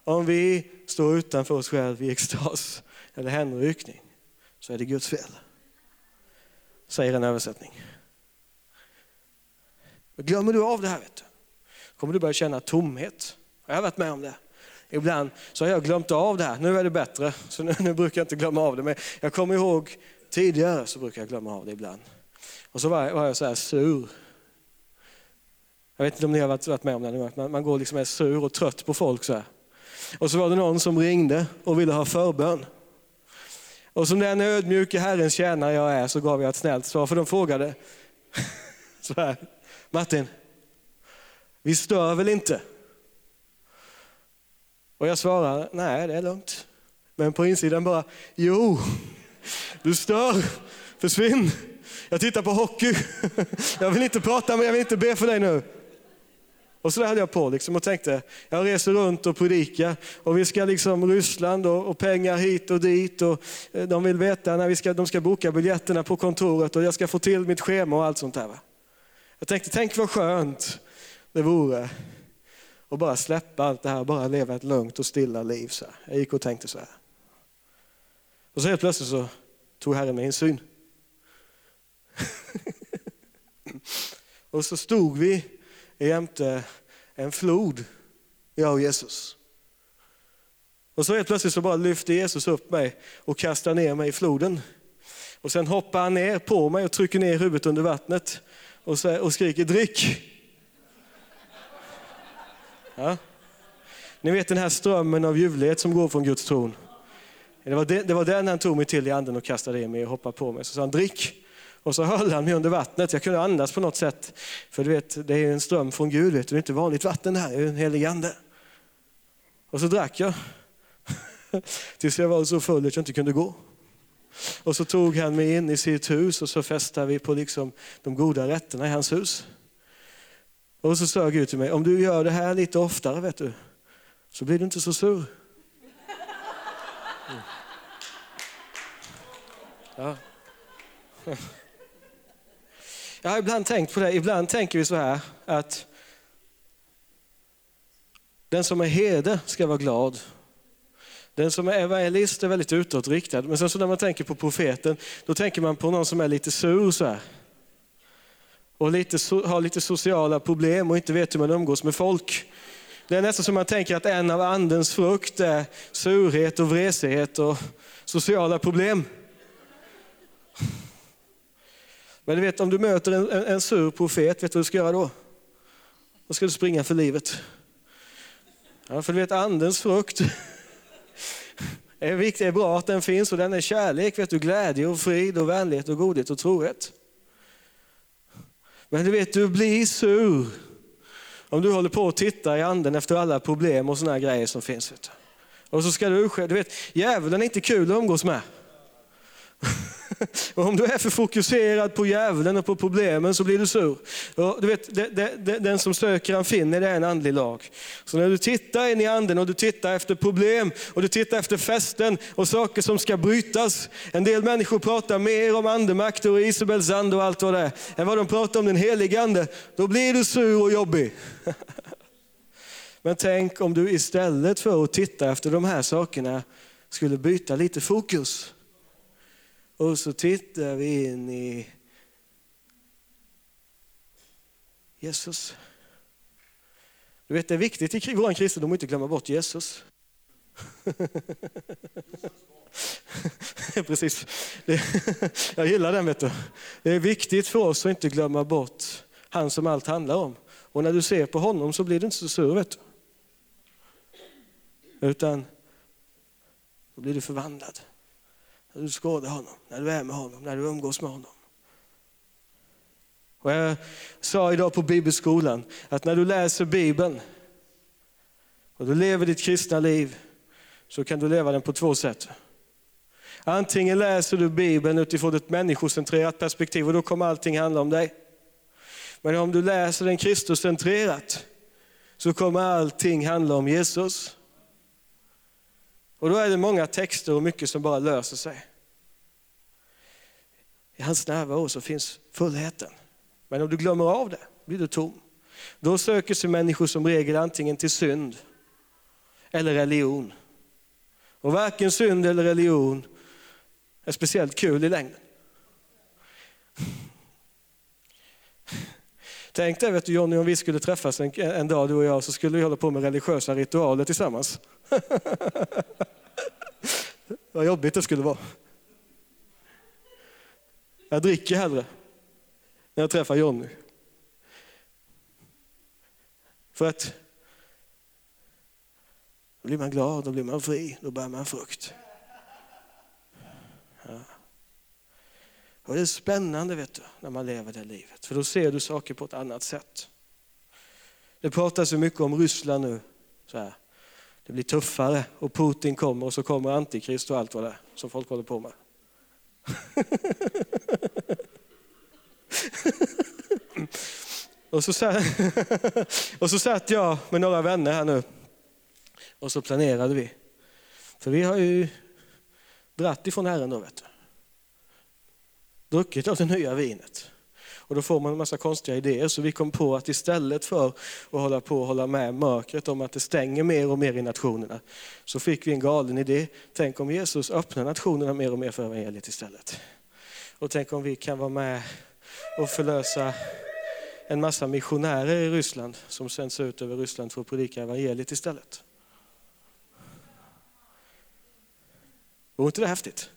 Om vi står utanför oss själva i extas eller hänryckning så är det Guds fel. Säger en översättning. Men glömmer du av det här vet du, kommer du börja känna tomhet. Jag har varit med om det. Ibland så har jag glömt av det här. Nu är det bättre, så nu, nu brukar jag inte glömma av det. Men jag kommer ihåg tidigare så brukar jag glömma av det ibland. Och så var jag, var jag så här sur. Jag vet inte om ni har varit, med om det, man, man går liksom är sur och trött på folk så här. Och så var det någon som ringde och ville ha förbön. Och som den ödmjuke Herrens tjänare jag är så gav jag ett snällt svar, för de frågade (laughs) så här, Martin, vi stör väl inte? Och jag svarar, nej det är lugnt. Men på insidan bara, jo, du stör, försvinn. Jag tittar på hockey. Jag vill inte prata men jag vill inte be för dig nu. Och så där höll jag på liksom och tänkte, jag reser runt och predikar och vi ska liksom Ryssland och, och, pengar hit och dit och eh, de vill veta när vi ska, de ska boka biljetterna på kontoret och jag ska få till mitt schema och allt sånt där. Jag tänkte, tänk vad skönt det vore och bara släppa allt det här, och bara leva ett lugnt och stilla liv. Så här. Jag gick och tänkte så här. Och så helt plötsligt så tog Herren mig insyn. (laughs) och så stod vi jämte en flod, jag och Jesus. Och så helt plötsligt så bara lyfte Jesus upp mig och kastade ner mig i floden. Och sen hoppar han ner på mig och trycker ner huvudet under vattnet och, så, och skriker drick. Ja. Ni vet den här strömmen av ljuvlighet som går från Guds tron. Det var, det, det var den han tog mig till i anden och kastade i mig och hoppade på mig. Så sa han drick. Och så höll han mig under vattnet. Jag kunde andas på något sätt. För du vet, det är en ström från Gud. Vet du. Det är inte vanligt vatten här, det är en helig ande. Och så drack jag. (laughs) Tills jag var så full att jag inte kunde gå. Och så tog han mig in i sitt hus och så festade vi på liksom de goda rätterna i hans hus. Och så sa Gud till mig, om du gör det här lite oftare vet du, så blir du inte så sur. Mm. Ja. Jag har ibland tänkt på det, ibland tänker vi så här att den som är herde ska vara glad. Den som är evangelist är väldigt utåtriktad. Men sen så när man tänker på profeten, då tänker man på någon som är lite sur så här. Och lite, har lite sociala problem och inte vet hur man umgås med folk. Det är nästan som man tänker att en av andens frukt är surhet och vresighet och sociala problem. Men du vet, om du möter en, en, en sur profet, vet du vad du ska göra då? Då ska du springa för livet. Ja, för du vet, andens frukt (laughs) är viktig, är bra att den finns och den är kärlek, vet du, glädje och frid och vänlighet och godhet och trohet. Men du vet, du blir sur om du håller på att titta i anden efter alla problem och såna grejer som finns. Och så ska du, du vet, djävulen är inte kul att umgås med. (laughs) Och om du är för fokuserad på djävulen och på problemen så blir du sur. Och du vet, de, de, de, den som söker han finner, det är en andlig lag. Så när du tittar in i anden och du tittar efter problem och du tittar efter fästen och saker som ska brytas. En del människor pratar mer om andemakt och Isabels ande och allt vad det är, än vad de pratar om den helige ande. Då blir du sur och jobbig. (laughs) Men tänk om du istället för att titta efter de här sakerna skulle byta lite fokus. Och så tittar vi in i Jesus. Du vet, det är viktigt i vår kristendom att inte glömma bort Jesus. (laughs) Precis. Jag gillar den. Vet du. Det är viktigt för oss att inte glömma bort han som allt handlar om. Och när du ser på honom så blir du inte så sur. Vet du. Utan då blir du förvandlad. När du skådar honom, när du är med honom, när du umgås med honom. Och jag sa idag på bibelskolan att när du läser bibeln och du lever ditt kristna liv så kan du leva den på två sätt. Antingen läser du bibeln utifrån ett människocentrerat perspektiv och då kommer allting handla om dig. Men om du läser den Kristuscentrerat så kommer allting handla om Jesus. Och då är det många texter och mycket som bara löser sig. I hans närvaro så finns fullheten. Men om du glömmer av det blir du tom. Då söker sig människor som regel antingen till synd eller religion. Och varken synd eller religion är speciellt kul i längden. Tänk dig vet du, Johnny om vi skulle träffas en, en dag du och jag så skulle vi hålla på med religiösa ritualer tillsammans. (laughs) Vad jobbigt det skulle vara. Jag dricker hellre när jag träffar Jonny. För att då blir man glad, då blir man fri, då bär man frukt. Ja. Och det är spännande vet du, när man lever det livet, för då ser du saker på ett annat sätt. Det pratas så mycket om Ryssland nu. Så här. Det blir tuffare och Putin kommer och så kommer Antikrist och allt vad det är som folk håller på med. (laughs) och, så satt, (laughs) och så satt jag med några vänner här nu och så planerade vi. För vi har ju dratt ifrån Herren då vet du. Druckit av det nya vinet. Och då får man en massa konstiga idéer. Så vi kom på att istället för att hålla på och hålla med mörkret om att det stänger mer och mer i nationerna, så fick vi en galen idé. Tänk om Jesus öppnar nationerna mer och mer för evangeliet istället. Och tänk om vi kan vara med och förlösa en massa missionärer i Ryssland som sänds ut över Ryssland för att predika evangeliet istället. Vore inte det häftigt?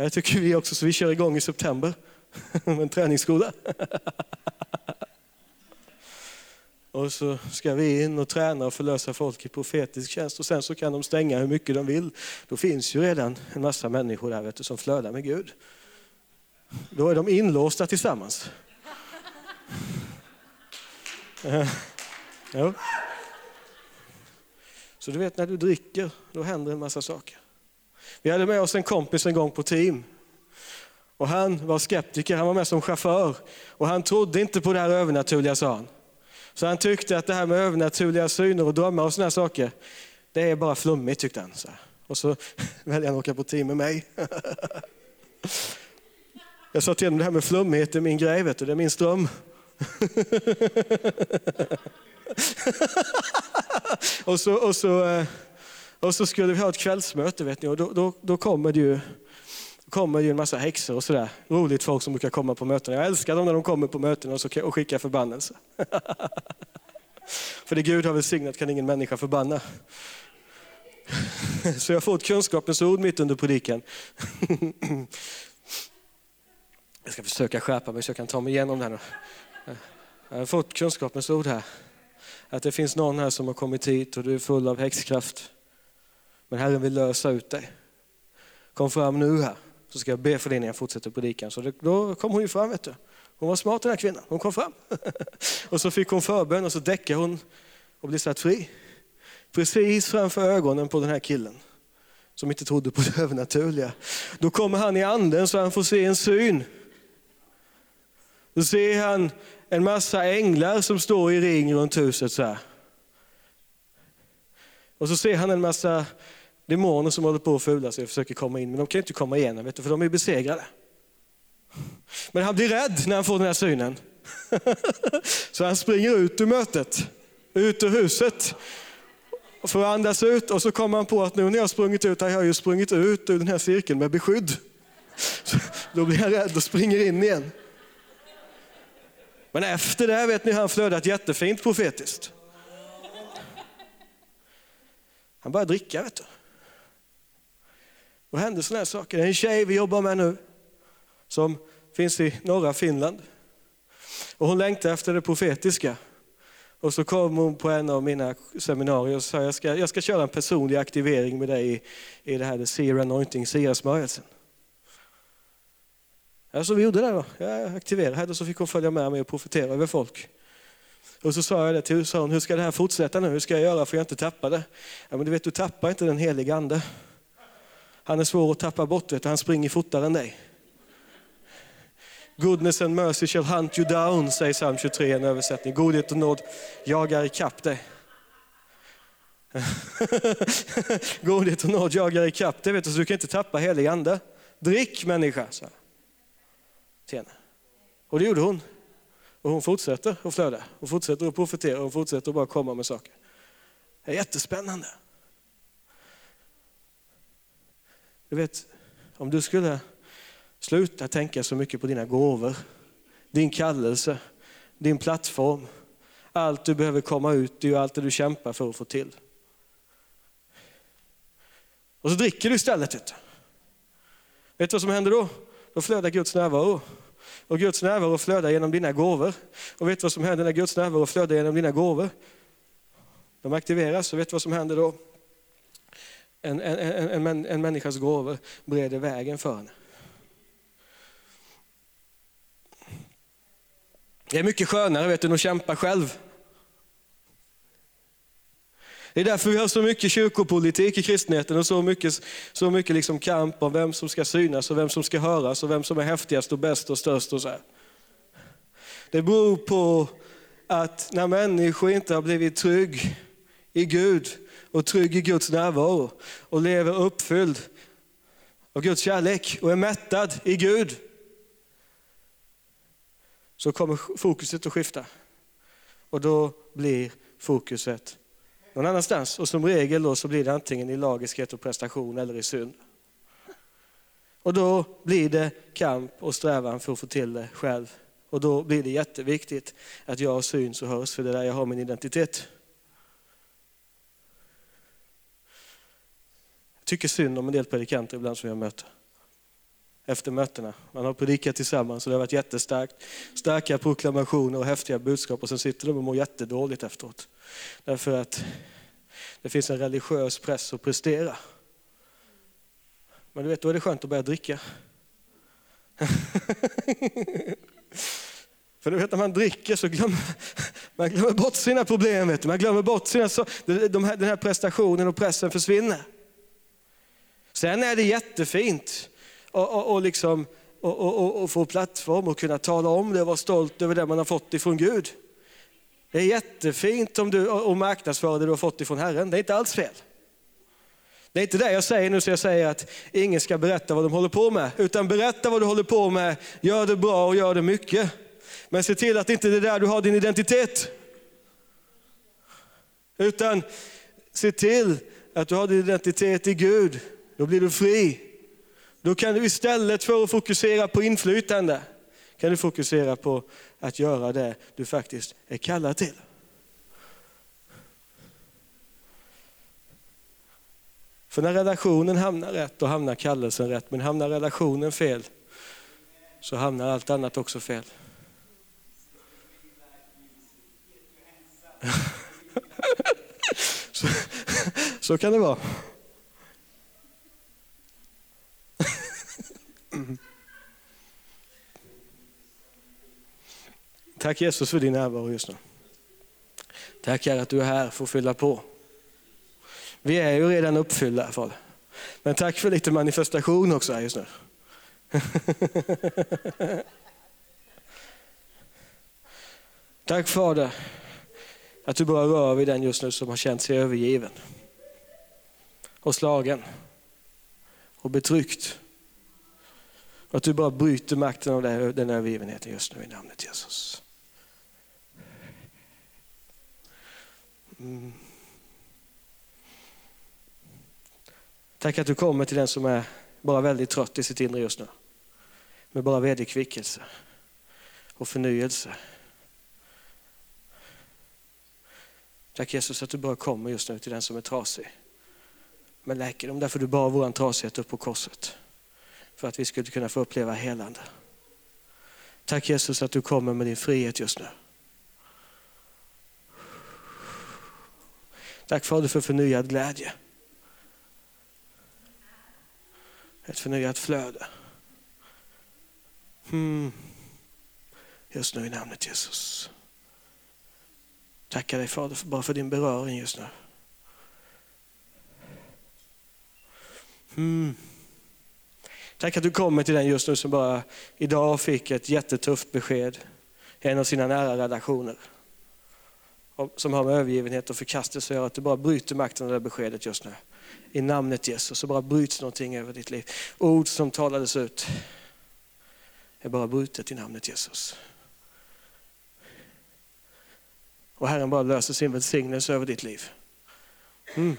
Det tycker vi också, så vi kör igång i september (laughs) med en träningsskola. (laughs) Och så ska vi in och träna och förlösa folk i profetisk tjänst och sen så kan de stänga hur mycket de vill. Då finns ju redan en massa människor där vet du, som flödar med Gud. Då är de inlåsta tillsammans. (laughs) Ja. Så du vet när du dricker, då händer en massa saker. Vi hade med oss en kompis en gång på team Och han var skeptiker, han var med som chaufför. Och han trodde inte på det här övernaturliga sa han. Så han tyckte att det här med övernaturliga syner och drömmar och sådana saker, det är bara flummigt tyckte han. Så. Och så (laughs) väljer han att åka på team med mig. (laughs) Jag sa till honom, det här med flummighet är min grej, vet du, det är min ström. (laughs) och, så, och, så, eh, och så skulle vi ha ett kvällsmöte vet ni, och då, då, då kommer det ju kommer ju en massa häxor och sådär. Roligt folk som brukar komma på möten. Jag älskar dem när de kommer på möten och, så, och skickar förbannelse. (laughs) För det Gud har välsignat kan ingen människa förbanna. (laughs) Så jag får ett kunskapens ord mitt under predikan. (laughs) Jag ska försöka skärpa mig så jag kan ta mig igenom det här. Jag har fått kunskapens ord här. Att det finns någon här som har kommit hit och du är full av häxkraft. Men Herren vill lösa ut dig. Kom fram nu här så ska jag be för dig innan jag fortsätter predikan. Så då kom hon ju fram vet du. Hon var smart den här kvinnan, hon kom fram. (laughs) och så fick hon förbön och så däckade hon och blev satt fri. Precis framför ögonen på den här killen som inte trodde på det övernaturliga. Då kommer han i anden så han får se en syn. Då ser han en massa änglar som står i ring runt huset så här. Och så ser han en massa demoner som håller på att fula sig och försöker komma in, men de kan inte komma igenom, vet du, för de är besegrade. Men han blir rädd när han får den här synen. (laughs) Så han springer ut ur mötet, ut ur huset, för att andas ut och så kommer han på att nu när jag sprungit ut, har jag ju sprungit ut ur den här cirkeln med beskydd. Så då blir han rädd och springer in igen. Men efter det vet ni, han flödat jättefint profetiskt. Han började dricka vet du. Då hände sådana här saker. Det är en tjej vi jobbar med nu som finns i norra Finland. Och hon längtar efter det profetiska. Och så kom hon på en av mina seminarier och sa jag ska, jag ska köra en personlig aktivering med dig i, i det här The Seer Anointing, Sia-smörjelsen. Ja, så vi gjorde det då. Jag aktiverade henne och så fick hon följa med mig och profetera över folk. Och så sa jag det till henne, hur ska det här fortsätta nu? Hur ska jag göra för att jag inte tappar det? Ja, men du vet, du tappar inte den heliga ande. Han är svår att tappa bort, vet du. han springer fortare än dig. Goodness and mercy shall hunt you down, säger psalm 23 i en översättning. Godhet och nåd jagar ikapp dig. (laughs) Godhet och nåd jagar ikapp dig, vet du, så du kan inte tappa helig ande. Drick människa, sa jag. Och det gjorde hon. Och hon fortsätter att flöda, hon fortsätter att profetera, hon fortsätter att bara komma med saker. Det är jättespännande. Du vet, om du skulle sluta tänka så mycket på dina gåvor, din kallelse, din plattform, allt du behöver komma ut i och allt det du kämpar för att få till. Och så dricker du istället. Vet du, vet du vad som händer då? Då flödar Guds närvaro. Och Guds närvaro flödar genom dina gåvor. Och vet du vad som händer när Guds närvaro flödar genom dina gåvor? De aktiveras och vet du vad som händer då? En, en, en, en människas gåvor bereder vägen för henne. Det är mycket skönare vet du, än att kämpa själv. Det är därför vi har så mycket kyrkopolitik i kristenheten och så mycket, så mycket liksom kamp om vem som ska synas och vem som ska höras och vem som är häftigast och bäst och störst. Och så här. Det beror på att när människor inte har blivit trygg i Gud och trygg i Guds närvaro och lever uppfylld av Guds kärlek och är mättad i Gud, så kommer fokuset att skifta. Och då blir fokuset någon annanstans. Och som regel då så blir det antingen i lagiskhet och prestation eller i synd. Och då blir det kamp och strävan för att få till det själv. Och då blir det jätteviktigt att jag syns och hörs, för det är där jag har min identitet. Tycker synd om en del predikanter ibland som jag möter. Efter mötena. Man har predikat tillsammans och det har varit jättestarkt. Starka proklamationer och häftiga budskap och sen sitter de och mår jättedåligt efteråt. Därför att det finns en religiös press att prestera. Men du vet, då är det skönt att börja dricka. (laughs) För du vet när man dricker så glömmer man glömmer bort sina problem. Vet du. Man glömmer bort sina, de här, den här prestationen och pressen försvinner. Sen är det jättefint och, och, och liksom och, och, få plattform och kunna tala om det och vara stolt över det man har fått ifrån Gud. Det är jättefint om du och marknadsföra det du har fått ifrån Herren. Det är inte alls fel. Det är inte det jag säger nu, så jag säger att ingen ska berätta vad de håller på med. Utan berätta vad du håller på med, gör det bra och gör det mycket. Men se till att inte det är där du har din identitet. Utan se till att du har din identitet i Gud. Då blir du fri. Då kan du istället för att fokusera på inflytande, kan du fokusera på att göra det du faktiskt är kallad till. För när relationen hamnar rätt, då hamnar kallelsen rätt. Men hamnar relationen fel, så hamnar allt annat också fel. (laughs) så, så kan det vara. Mm. Tack Jesus för din närvaro just nu. Tack Herre att du är här för att fylla på. Vi är ju redan uppfyllda Fader. Men tack för lite manifestation också här just nu. (laughs) tack Fader att du bara rör vid den just nu som har känt sig övergiven. Och slagen. Och betryckt. Att du bara bryter makten av den övergivenheten just nu i namnet Jesus. Mm. Tack att du kommer till den som är bara väldigt trött i sitt inre just nu. Med bara vederkvickelse och förnyelse. Tack Jesus att du bara kommer just nu till den som är trasig. Med läkedom, därför du bar vår trasighet upp på korset. För att vi skulle kunna få uppleva helande. Tack Jesus att du kommer med din frihet just nu. Tack Fader för förnyad glädje. Ett förnyat flöde. Mm. Just nu i namnet Jesus. Tackar dig Fader för, bara för din beröring just nu. Mm. Tack att du kommer till den just nu som bara idag fick ett jättetufft besked i en av sina nära relationer. Som har med övergivenhet och förkastelse att göra, att du bara bryter makten av det beskedet just nu. I namnet Jesus så bara bryts någonting över ditt liv. Ord som talades ut är bara brutet i namnet Jesus. Och Herren bara löser sin välsignelse över ditt liv. Mm.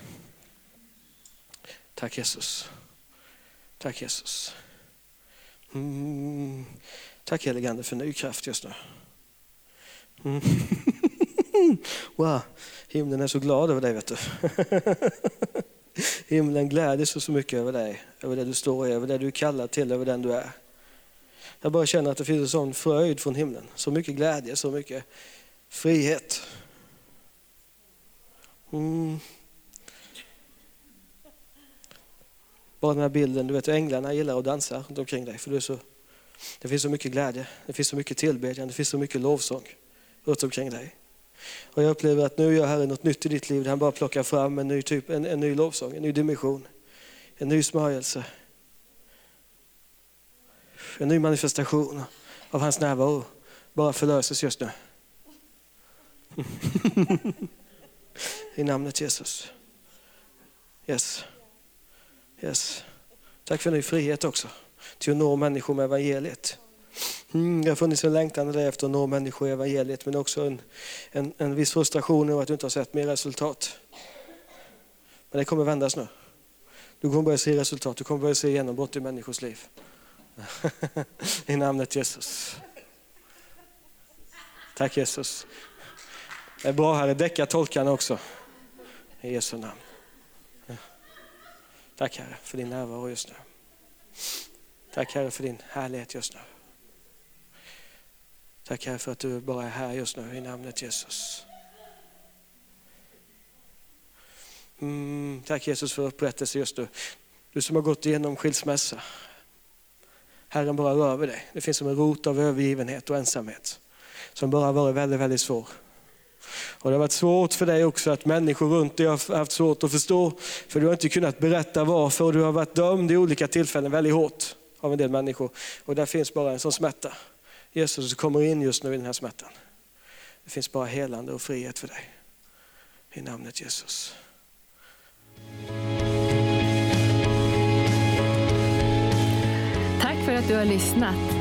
Tack Jesus. Tack Jesus. Mm. Tack heligande för ny kraft just nu. Mm. (laughs) wow, himlen är så glad över dig vet du. (laughs) Himlen gläder sig så mycket över dig, över det du står i, över det du är kallad till, över den du är. Jag bara känner att det finns en sån fröjd från himlen. Så mycket glädje, så mycket frihet. Mm. Bara den här bilden, du vet änglarna gillar att dansa runt omkring dig. För du så, det finns så mycket glädje, det finns så mycket tillbedjan, det finns så mycket lovsång runt omkring dig. Och jag upplever att nu gör Herren något nytt i ditt liv. Han bara plockar fram en ny, typ, en, en ny lovsång, en ny dimension, en ny smörjelse. En ny manifestation av hans närvaro bara förlöses just nu. (laughs) I namnet Jesus. Yes. Yes. Tack för ny frihet också. Till att nå människor med evangeliet. Mm, det har funnits en längtan efter att nå människor i evangeliet men också en, en, en viss frustration över att du inte har sett mer resultat. Men det kommer vändas nu. Du kommer börja se resultat, du kommer börja se genombrott i människors liv. (laughs) I namnet Jesus. Tack Jesus. Det är bra här däcka tolkarna också. I Jesu namn. Tack Herre för din närvaro just nu. Tack Herre för din härlighet just nu. Tack Herre för att du bara är här just nu i namnet Jesus. Mm, tack Jesus för upprättelse just nu. Du som har gått igenom skilsmässa. Herren bara rör vid dig. Det finns som en rot av övergivenhet och ensamhet som bara har varit väldigt, väldigt svår. Och det har varit svårt för dig också att människor runt dig har haft svårt att förstå. För du har inte kunnat berätta varför och du har varit dömd i olika tillfällen väldigt hårt av en del människor. Och där finns bara en sån smärta. Jesus kommer in just nu i den här smärtan. Det finns bara helande och frihet för dig. I namnet Jesus.
Tack för att du har lyssnat.